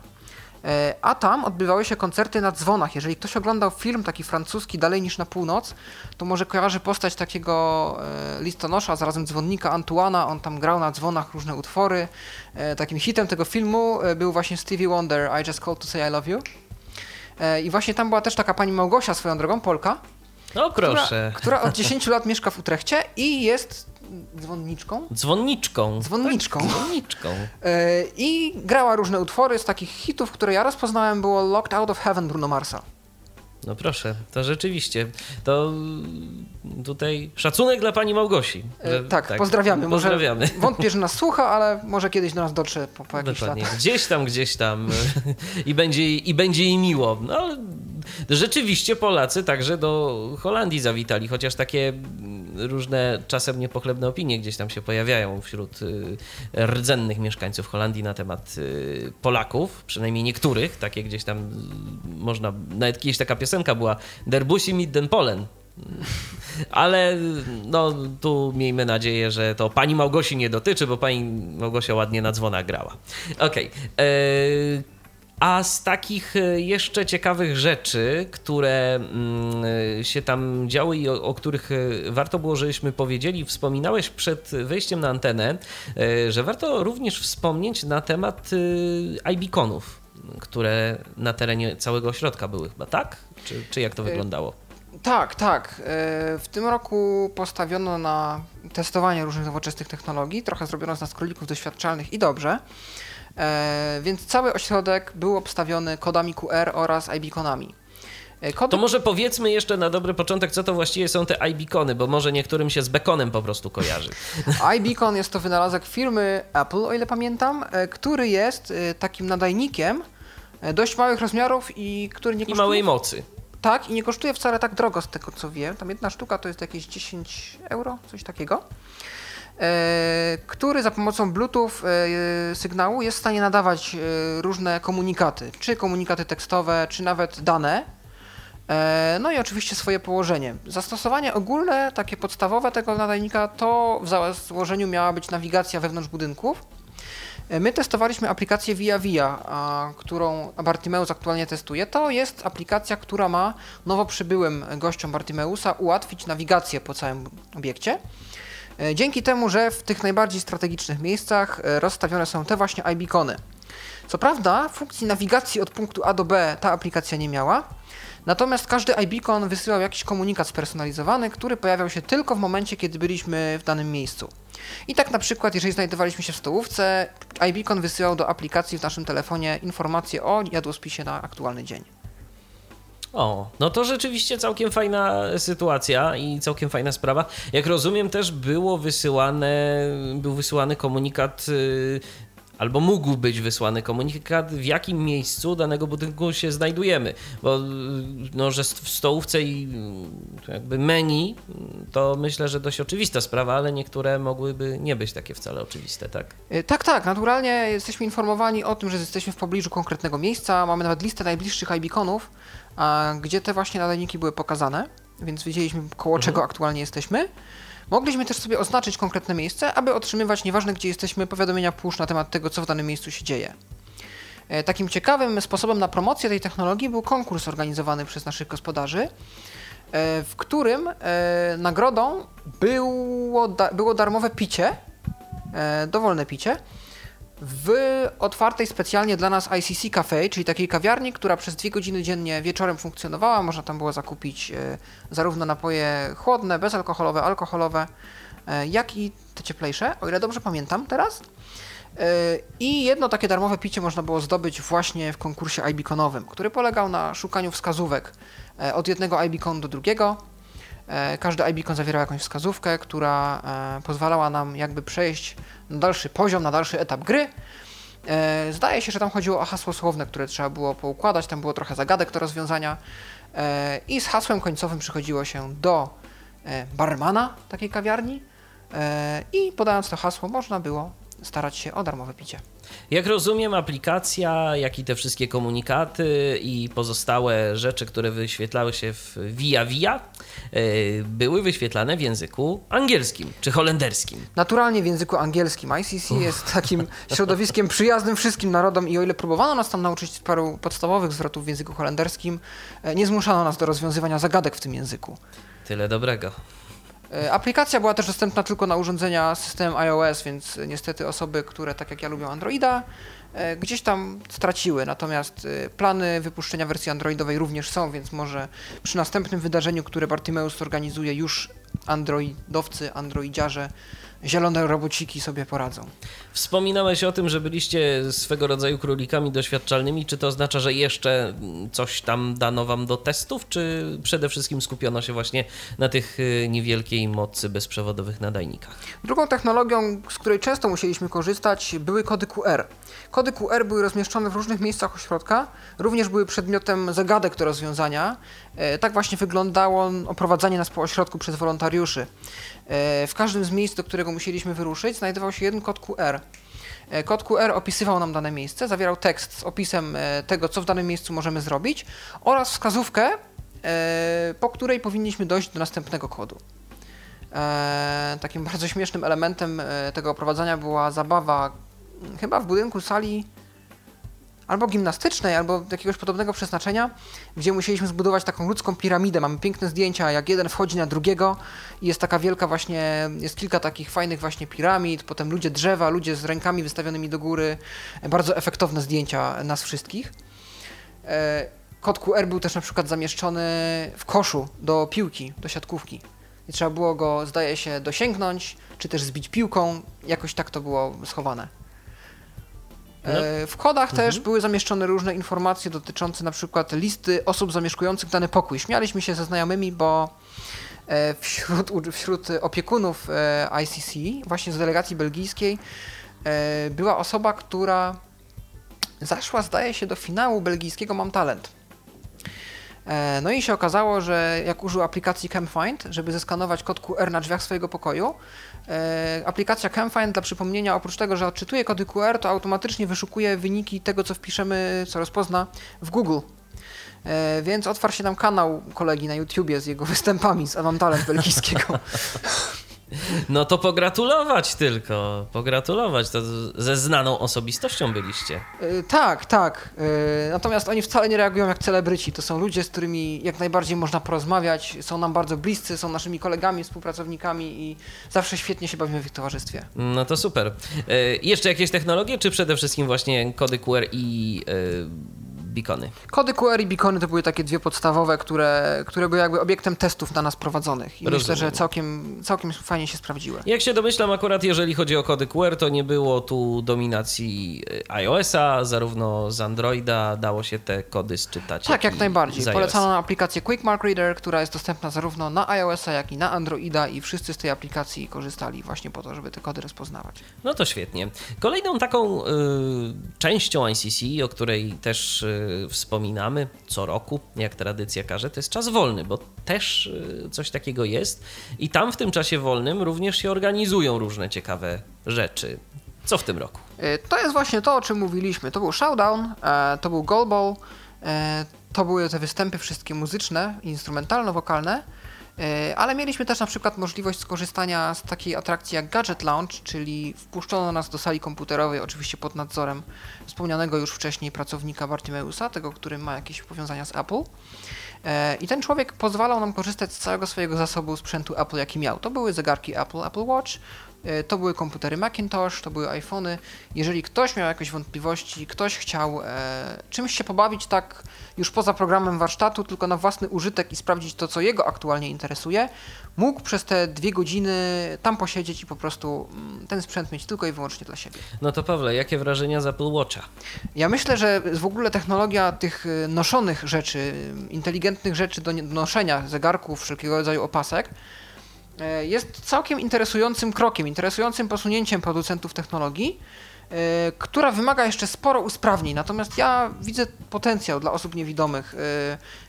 E, a tam odbywały się koncerty na dzwonach. Jeżeli ktoś oglądał film taki francuski dalej niż na północ, to może kojarzy postać takiego listonosza, zarazem dzwonnika Antuana. On tam grał na dzwonach różne utwory. Takim hitem tego filmu był właśnie Stevie Wonder, I Just Called to Say I Love You. I właśnie tam była też taka pani Małgosia, swoją drogą, Polka. No proszę. Która, która od 10 lat mieszka w Utrechcie i jest dzwonniczką? Dzwonniczką. Dzwonniczką. Tak, dzwonniczką. E, I grała różne utwory z takich hitów, które ja rozpoznałem, było Locked Out of Heaven Bruno Marsa. No proszę, to rzeczywiście. To tutaj szacunek dla pani Małgosi. E, że, tak, tak, pozdrawiamy. Pozdrawiamy. Może wątpię, że nas słucha, ale może kiedyś do nas dotrze po, po jakichś Dokładnie. latach. Gdzieś tam, gdzieś tam i będzie, i będzie jej miło. No, rzeczywiście Polacy także do Holandii zawitali, chociaż takie różne czasem niepochlebne opinie gdzieś tam się pojawiają wśród y, rdzennych mieszkańców Holandii na temat y, Polaków, przynajmniej niektórych, takie gdzieś tam można, nawet kiedyś taka piosenka była Der Busi mit den Polen, ale no tu miejmy nadzieję, że to pani Małgosi nie dotyczy, bo pani Małgosia ładnie na dzwonach grała. Okej. Okay. E, a z takich e, jeszcze ciekawych rzeczy, które mm, e, się tam działy i o, o, których e, warto było, żebyśmy powiedzieli, wspominałeś przed wejściem na antenę, że warto również wspomnieć na temat iBeaconów które na terenie całego ośrodka były chyba, tak? Czy, czy jak to wyglądało? Tak, tak. W tym roku postawiono na testowanie różnych nowoczesnych technologii, trochę zrobiono z nas królików doświadczalnych i dobrze. Więc cały ośrodek był obstawiony kodami QR oraz iBeaconami. E, Kody... To może powiedzmy jeszcze na dobry początek, co to właściwie są te iBeacony, bo może niektórym się z bekonem po prostu kojarzy. iBeacon jest to wynalazek firmy Apple, o ile pamiętam, e, który jest e, takim nadajnikiem dość małych rozmiarów i który nie kosztuje... I małej mocy. Tak, i nie kosztuje wcale tak drogo z tego co wiem. Tam jedna sztuka to jest jakieś 10 euro, coś takiego. Który za pomocą Bluetooth sygnału jest w stanie nadawać różne komunikaty, czy komunikaty tekstowe, czy nawet dane E, no i oczywiście swoje położenie. Zastosowanie ogólne, takie podstawowe tego nadajnika, to w założeniu miała być nawigacja wewnątrz budynków. E, my testowaliśmy aplikację Via Via, którą Bartimeus aktualnie testuje. To jest aplikacja, która ma nowo przybyłym gościom Bartimeusa ułatwić nawigację po całym obiekcie. E, dzięki temu, że w tych najbardziej strategicznych miejscach rozstawione są te właśnie iBeacony. Co prawda, funkcji nawigacji od punktu A do B ta aplikacja nie miała, Natomiast każdy iBeacon wysyłał jakiś komunikat spersonalizowany, który pojawiał się tylko w momencie, kiedy byliśmy w danym miejscu. I tak na przykład, jeżeli znajdowaliśmy się w stołówce, iBeacon wysyłał do aplikacji w naszym telefonie informacje o jadłospisie na aktualny dzień. O, no to rzeczywiście całkiem fajna sytuacja i całkiem fajna sprawa. Jak rozumiem, też było wysyłane, był wysyłany komunikat y, albo mógł być wysłany komunikat, w jakim miejscu danego budynku się znajdujemy. Bo no, że w stołówce i jakby menu to myślę, że dość oczywista sprawa, ale niektóre mogłyby nie być takie wcale oczywiste, tak? Tak, tak. Naturalnie jesteśmy informowani o tym, że jesteśmy w pobliżu konkretnego miejsca. Mamy nawet listę najbliższych iBeaconów, gdzie te właśnie nadajniki były pokazane, więc wiedzieliśmy koło mhm. czego aktualnie jesteśmy. Mogliśmy też sobie oznaczyć konkretne miejsce, aby otrzymywać, nieważne gdzie jesteśmy, powiadomienia push na temat tego, co w danym miejscu się dzieje. E, takim ciekawym sposobem na promocję tej technologii był konkurs organizowany przez naszych gospodarzy, e, w którym e, nagrodą było, było darmowe picie, dowolne picie, w otwartej specjalnie dla nas ICC Cafe, czyli takiej kawiarni, która przez dwie godziny dziennie wieczorem funkcjonowała. Można tam było zakupić e, zarówno napoje chłodne, bezalkoholowe, alkoholowe, e, jak i te cieplejsze, o ile dobrze pamiętam teraz. E, I jedno takie darmowe picie można było zdobyć właśnie w konkursie iBeaconowym, który polegał na szukaniu wskazówek od jednego iBeaconu do drugiego każdy iBeacon zawierał jakąś wskazówkę, która e, pozwalała nam jakby przejść na dalszy poziom, na dalszy etap gry. E, zdaje się, że tam chodziło o hasło słowne, które trzeba było poukładać, tam było trochę zagadek do rozwiązania i z hasłem końcowym przychodziło się do barmana takiej kawiarni i podając to hasło można było starać się o darmowe picie. Jak rozumiem, aplikacja, jak i te wszystkie komunikaty i pozostałe rzeczy, które wyświetlały się w Via Via, e, były wyświetlane w języku angielskim czy holenderskim. Naturalnie w języku angielskim. ICC Uff. jest takim środowiskiem przyjaznym wszystkim narodom i o ile próbowano nas tam nauczyć paru podstawowych zwrotów w języku holenderskim, e, nie zmuszano nas do rozwiązywania zagadek w tym języku. Tyle dobrego. E, aplikacja była też dostępna tylko na urządzenia systemem iOS, więc niestety osoby, które tak jak ja lubią Androida, e, gdzieś tam straciły. Natomiast e, plany wypuszczenia wersji androidowej również są, więc może przy następnym wydarzeniu, które Bartimeus organizuje, już androidowcy, androidziarze zielone robociki sobie poradzą. Wspominałeś o tym, że byliście swego rodzaju królikami doświadczalnymi. Czy to oznacza, że jeszcze coś tam dano wam do testów, czy przede wszystkim skupiono się właśnie na tych y, niewielkiej mocy bezprzewodowych nadajnikach? Drugą technologią, z której często musieliśmy korzystać, były kody QR. Kody QR były rozmieszczone w różnych miejscach ośrodka, również były przedmiotem zagadek do rozwiązania. E, tak właśnie wyglądało oprowadzanie nas po ośrodku przez wolontariuszy. E, w każdym z miejsc, do którego musieliśmy wyruszyć, znajdował się jeden kod QR. E, kod QR opisywał nam dane miejsce, zawierał tekst z opisem tego, co w danym miejscu możemy zrobić oraz wskazówkę, po której powinniśmy dojść do następnego kodu. Takim bardzo śmiesznym elementem tego oprowadzania była zabawa chyba w budynku sali albo gimnastycznej, albo jakiegoś podobnego przeznaczenia, gdzie musieliśmy zbudować taką ludzką piramidę. Mamy piękne zdjęcia, jak jeden wchodzi na drugiego i jest taka wielka właśnie, jest kilka takich fajnych właśnie piramid, potem ludzie drzewa, ludzie z rękami wystawionymi do góry. Bardzo efektowne zdjęcia nas wszystkich. E, kod QR był też na przykład zamieszczony w koszu do piłki, do siatkówki. I trzeba było go, zdaje się, dosięgnąć, czy też zbić piłką. Jakoś tak to było schowane. No. E, W kodach Mhm. też były zamieszczone różne informacje dotyczące na przykład listy osób zamieszkujących dany pokój. Śmialiśmy się ze znajomymi, bo e, wśród, wśród opiekunów e, ICC, właśnie z delegacji belgijskiej, była osoba, która zaszła, zdaje się, do finału belgijskiego Mam Talent. E, No i się okazało, że jak użył aplikacji CamFind, żeby zeskanować kod QR na drzwiach swojego pokoju, e, aplikacja CamFind dla przypomnienia, oprócz tego, że odczytuje kody QR, to automatycznie wyszukuje wyniki tego, co wpiszemy, co rozpozna w Google. E, Więc otwarł się nam kanał kolegi na YouTubie z jego występami z Mam Talent belgijskiego. No to pogratulować tylko, pogratulować. To ze znaną osobistością byliście. E, Tak, tak. E, Natomiast oni wcale nie reagują jak celebryci. To są ludzie, z którymi jak najbardziej można porozmawiać. Są nam bardzo bliscy, są naszymi kolegami, współpracownikami i zawsze świetnie się bawimy w ich towarzystwie. No to super. E, jeszcze jakieś technologie, czy przede wszystkim właśnie kody QR i beacony? Kody QR i beacony to były takie dwie podstawowe, które, które były jakby obiektem testów na nas prowadzonych. I myślę, Rozumiem. że całkiem, całkiem fajnie się sprawdziły. Jak się domyślam, akurat jeżeli chodzi o kody QR, to nie było tu dominacji e, iOS-a, zarówno z Androida dało się te kody sczytać. Tak, jak i najbardziej. Polecano aplikację Quick Mark Reader, która jest dostępna zarówno na iOS-a, jak i na Androida i wszyscy z tej aplikacji korzystali właśnie po to, żeby te kody rozpoznawać. No to świetnie. Kolejną taką y, częścią ICC, o której też y, wspominamy co roku, jak tradycja każe, to jest czas wolny, bo też y, coś takiego jest i tam w tym czasie wolnym również się organizują różne ciekawe rzeczy. Co w tym roku? E, To jest właśnie to, o czym mówiliśmy. To był Showdown, e, to był Goal Ball, e, to były te występy wszystkie muzyczne, instrumentalno-wokalne, ale mieliśmy też na przykład możliwość skorzystania z takiej atrakcji jak Gadget Lounge, czyli wpuszczono nas do sali komputerowej, oczywiście pod nadzorem wspomnianego już wcześniej pracownika Bartimeusa, tego, który ma jakieś powiązania z Apple. E, I ten człowiek pozwalał nam korzystać z całego swojego zasobu sprzętu Apple, jaki miał. To były zegarki Apple, Apple Watch, e, to były komputery Macintosh, to były iPhony. Jeżeli ktoś miał jakieś wątpliwości, ktoś chciał e, czymś się pobawić tak już poza programem warsztatu, tylko na własny użytek i sprawdzić to, co jego aktualnie interesuje, mógł przez te dwie godziny tam posiedzieć i po prostu mm, ten sprzęt mieć tylko i wyłącznie dla siebie. No to Pawle, jakie wrażenia z Apple Watcha? Ja myślę, że w ogóle technologia tych y, noszonych rzeczy, y, inteligentnych rzeczy do noszenia, zegarków, wszelkiego rodzaju opasek, jest całkiem interesującym krokiem, interesującym posunięciem producentów technologii, y, która wymaga jeszcze sporo usprawnień. Natomiast ja widzę potencjał dla osób niewidomych. y,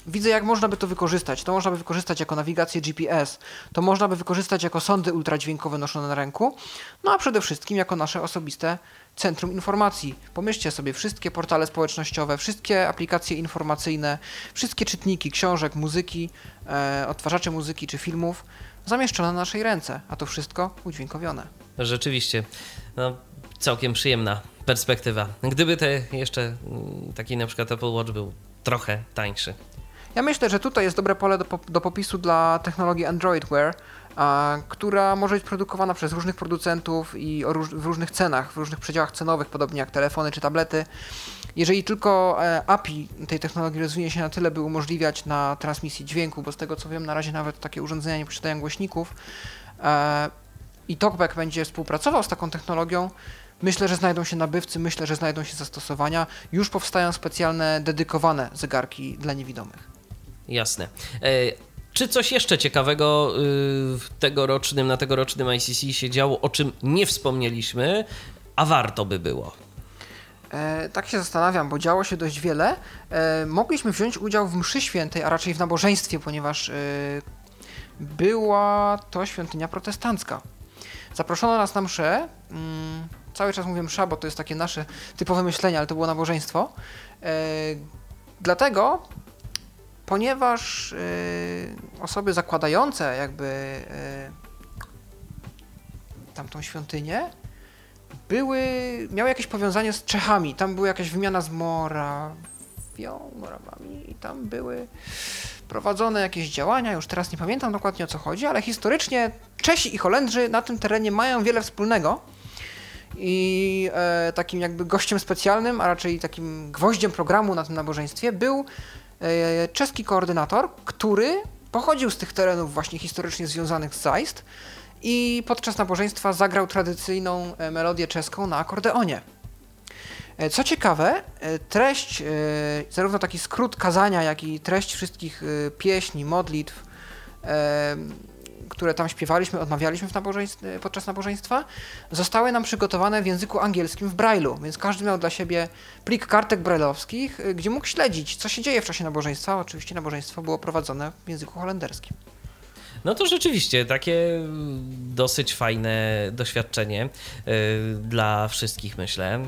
Widzę, jak można by to wykorzystać. To można by wykorzystać jako nawigację GPS, to można by wykorzystać jako sondy ultradźwiękowe noszone na ręku, no a przede wszystkim jako nasze osobiste centrum informacji. Pomyślcie sobie wszystkie portale społecznościowe, wszystkie aplikacje informacyjne, wszystkie czytniki książek, muzyki, e, odtwarzacze muzyki czy filmów zamieszczone na naszej ręce, a to wszystko udźwiękowione. Rzeczywiście, no, całkiem przyjemna perspektywa. Gdyby te jeszcze mm, taki na przykład Apple Watch był trochę tańszy. Ja myślę, że tutaj jest dobre pole do, do popisu dla technologii Android Wear, która może być produkowana przez różnych producentów i w różnych cenach, w różnych przedziałach cenowych, podobnie jak telefony czy tablety. Jeżeli tylko e, API tej technologii rozwinie się na tyle, by umożliwiać na transmisję dźwięku, bo z tego co wiem, na razie nawet takie urządzenia nie posiadają głośników, e, i TalkBack będzie współpracował z taką technologią, myślę, że znajdą się nabywcy, myślę, że znajdą się zastosowania. Już powstają specjalne, dedykowane zegarki dla niewidomych. Jasne. Czy coś jeszcze ciekawego y, w tegorocznym, na tegorocznym ICC się działo, o czym nie wspomnieliśmy, a warto by było? E, tak się zastanawiam, bo działo się dość wiele. E, mogliśmy wziąć udział w mszy świętej, a raczej w nabożeństwie, ponieważ e, była to świątynia protestancka. Zaproszono nas na mszę. Mm, cały czas mówię msza, bo to jest takie nasze typowe myślenie, ale to było nabożeństwo. E, dlatego, ponieważ e, osoby zakładające jakby e, tamtą świątynię były, miały jakieś powiązanie z Czechami. Tam była jakaś wymiana z Morawią, Morawami i tam były prowadzone jakieś działania, już teraz nie pamiętam dokładnie o co chodzi, ale historycznie Czesi i Holendrzy na tym terenie mają wiele wspólnego. I e, takim jakby gościem specjalnym, a raczej takim gwoździem programu na tym nabożeństwie był czeski koordynator, który pochodził z tych terenów właśnie historycznie związanych z Zeist i podczas nabożeństwa zagrał tradycyjną e, melodię czeską na akordeonie. E, co ciekawe, e, treść, zarówno taki skrót kazania, jak i treść wszystkich pieśni, modlitw, które tam śpiewaliśmy, odmawialiśmy podczas nabożeństwa, zostały nam przygotowane w języku angielskim w Braille'u, więc każdy miał dla siebie plik kartek brailleowskich, gdzie mógł śledzić, co się dzieje w czasie nabożeństwa. Oczywiście nabożeństwo było prowadzone w języku holenderskim. No to rzeczywiście takie dosyć fajne doświadczenie y, dla wszystkich, myślę.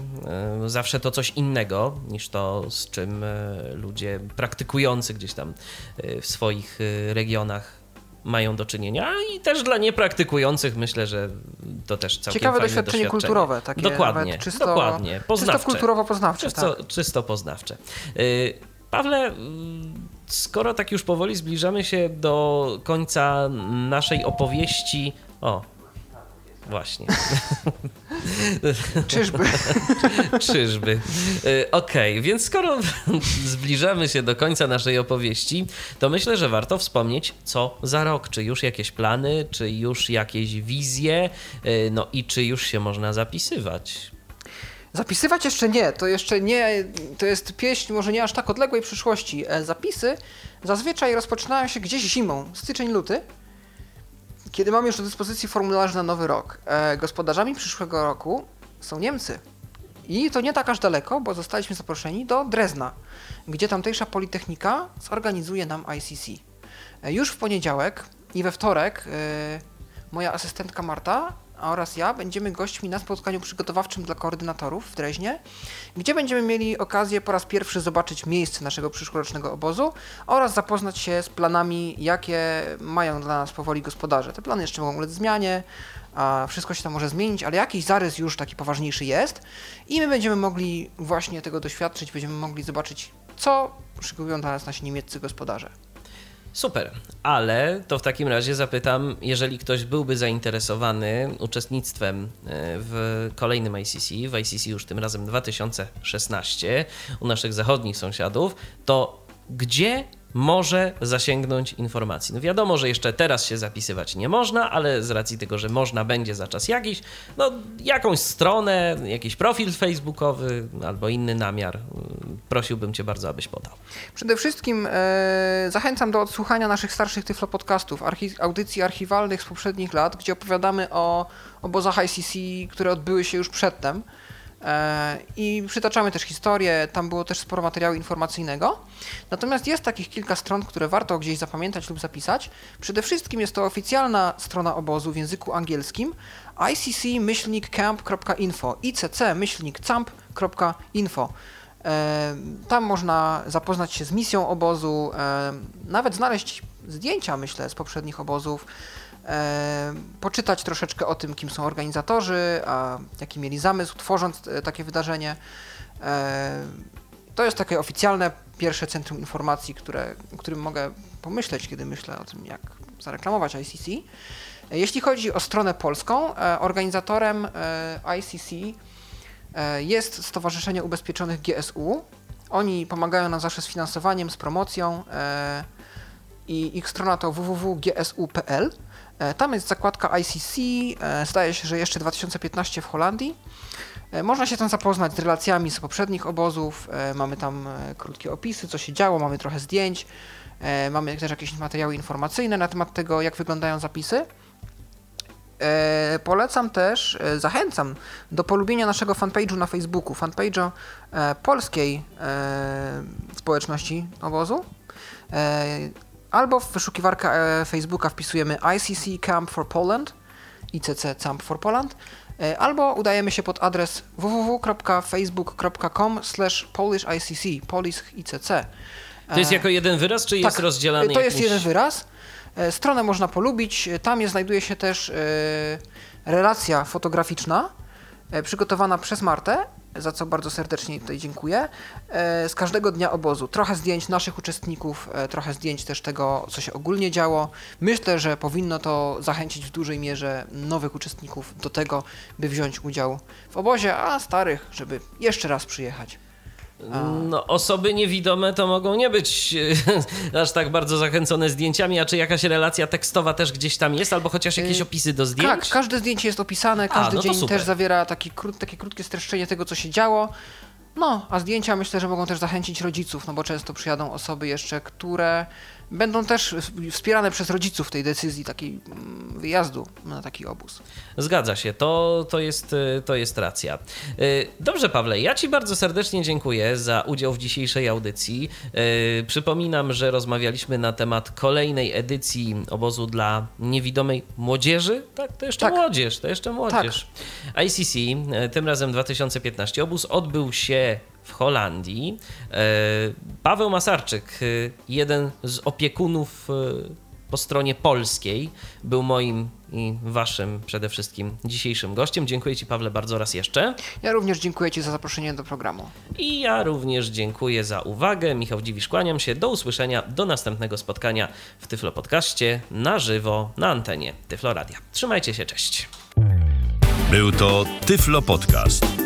Y, zawsze to coś innego niż to, z czym y, ludzie praktykujący gdzieś tam w swoich regionach mają do czynienia i też dla niepraktykujących myślę, że to też całkiem Ciekawe doświadczenie, doświadczenie kulturowe, takie dokładnie, czysto, dokładnie, poznawcze. Czysto kulturowo-poznawcze, czysto, tak. czysto poznawcze. Pawle, skoro tak już powoli zbliżamy się do końca naszej opowieści. O, Właśnie. Czyżby. Czyżby. E, okej, okay, więc skoro zbliżamy się do końca naszej opowieści, to myślę, że warto wspomnieć, co za rok. Czy już jakieś plany, czy już jakieś wizje, e, no i czy już się można zapisywać. Zapisywać jeszcze nie, to jeszcze nie, to jest pieśń może nie aż tak odległej przyszłości. E, zapisy zazwyczaj rozpoczynają się gdzieś zimą, styczeń, luty, kiedy mamy już do dyspozycji formularz na nowy rok. E, gospodarzami przyszłego roku są Niemcy. I to nie tak aż daleko, bo zostaliśmy zaproszeni do Drezna, gdzie tamtejsza Politechnika zorganizuje nam ICC. E, już w poniedziałek i we wtorek moja asystentka Marta oraz ja będziemy gośćmi na spotkaniu przygotowawczym dla koordynatorów w Dreźnie, gdzie będziemy mieli okazję po raz pierwszy zobaczyć miejsce naszego przyszłorocznego obozu oraz zapoznać się z planami, jakie mają dla nas powoli gospodarze. Te plany jeszcze mogą ulec zmianie, a wszystko się tam może zmienić, ale jakiś zarys już taki poważniejszy jest i my będziemy mogli właśnie tego doświadczyć, będziemy mogli zobaczyć, co szykują dla nas nasi niemieccy gospodarze. Super, ale to w takim razie zapytam, jeżeli ktoś byłby zainteresowany uczestnictwem e, w kolejnym ICC, w ICC już tym razem 2016 u naszych zachodnich sąsiadów, to gdzie może zasięgnąć informacji. No wiadomo, że jeszcze teraz się zapisywać nie można, ale z racji tego, że można będzie za czas jakiś, no jakąś stronę, jakiś profil facebookowy albo inny namiar, prosiłbym Cię bardzo, abyś podał. Przede wszystkim e, zachęcam do odsłuchania naszych starszych Tyflo podcastów, archi audycji archiwalnych z poprzednich lat, gdzie opowiadamy o obozach ICC, które odbyły się już przedtem. E, I przytaczamy też historię, tam było też sporo materiału informacyjnego. Natomiast jest takich kilka stron, które warto gdzieś zapamiętać lub zapisać. Przede wszystkim jest to oficjalna strona obozu w języku angielskim icc-camp.info icc-camp.info e, Tam można zapoznać się z misją obozu, e, nawet znaleźć zdjęcia, myślę, z poprzednich obozów, poczytać troszeczkę o tym, kim są organizatorzy, a jaki mieli zamysł, tworząc e, takie wydarzenie. E, to jest takie oficjalne pierwsze centrum informacji, które, o którym mogę pomyśleć, kiedy myślę o tym, jak zareklamować ICC. Jeśli chodzi o stronę polską, organizatorem ICC jest Stowarzyszenie Ubezpieczonych GSU. Oni pomagają nam zawsze z finansowaniem, z promocją i ich strona to www.gsu.pl. E, tam jest zakładka ICC, e, zdaje się, że jeszcze 2015 w Holandii. E, można się tam zapoznać z relacjami z poprzednich obozów, mamy tam krótkie opisy, co się działo, mamy trochę zdjęć, mamy też jakieś materiały informacyjne na temat tego, jak wyglądają zapisy. polecam też, zachęcam do polubienia naszego fanpage'u na Facebooku, fanpage'u polskiej społeczności obozu albo w wyszukiwarkę e, Facebooka wpisujemy ICC Camp for Poland, ICC Camp for Poland, e, albo udajemy się pod adres www.facebook.com PolishICC, Polish ICC. To jest jako jeden wyraz, czy tak, jest rozdzielany? To jest jeden wyraz. E, stronę można polubić, tam jest, znajduje się też relacja fotograficzna, e, przygotowana przez Martę, za co bardzo serdecznie tutaj dziękuję. E, z każdego dnia obozu trochę zdjęć naszych uczestników, e, trochę zdjęć też tego, co się ogólnie działo. Myślę, że powinno to zachęcić w dużej mierze nowych uczestników do tego, by wziąć udział w obozie, a starych, żeby jeszcze raz przyjechać. No, osoby niewidome to mogą nie być e, aż tak bardzo zachęcone zdjęciami, a czy jakaś relacja tekstowa też gdzieś tam jest, albo chociaż jakieś Yy, opisy do zdjęć? Tak, każde zdjęcie jest opisane, każdy no to dzień super. też zawiera taki krót, takie krótkie streszczenie tego, co się działo. No, a zdjęcia myślę, że mogą też zachęcić rodziców, no bo często przyjadą osoby jeszcze, które będą też wspierane przez rodziców tej decyzji takiej mm, wyjazdu na taki obóz. Zgadza się, to, to, jest, y, to jest racja. Y, Dobrze, Pawle, ja Ci bardzo serdecznie dziękuję za udział w dzisiejszej audycji. Y, Przypominam, że rozmawialiśmy na temat kolejnej edycji obozu dla niewidomej młodzieży. Tak, to jeszcze Tak. młodzież, to jeszcze młodzież. ICC, y, tym razem 2015. Obóz odbył się w Holandii. E, Paweł Masarczyk, y, jeden z opiekunów y, po stronie polskiej, był moim i waszym przede wszystkim dzisiejszym gościem. Dziękuję Ci, Pawle, bardzo raz jeszcze. Ja również dziękuję Ci za zaproszenie do programu. I ja również dziękuję za uwagę. Michał Dziwisz, kłaniam się. Do usłyszenia, do następnego spotkania w Tyflo Podcaście na żywo na antenie Tyflo Radia. Trzymajcie się, cześć. Był to Tyflo Podcast.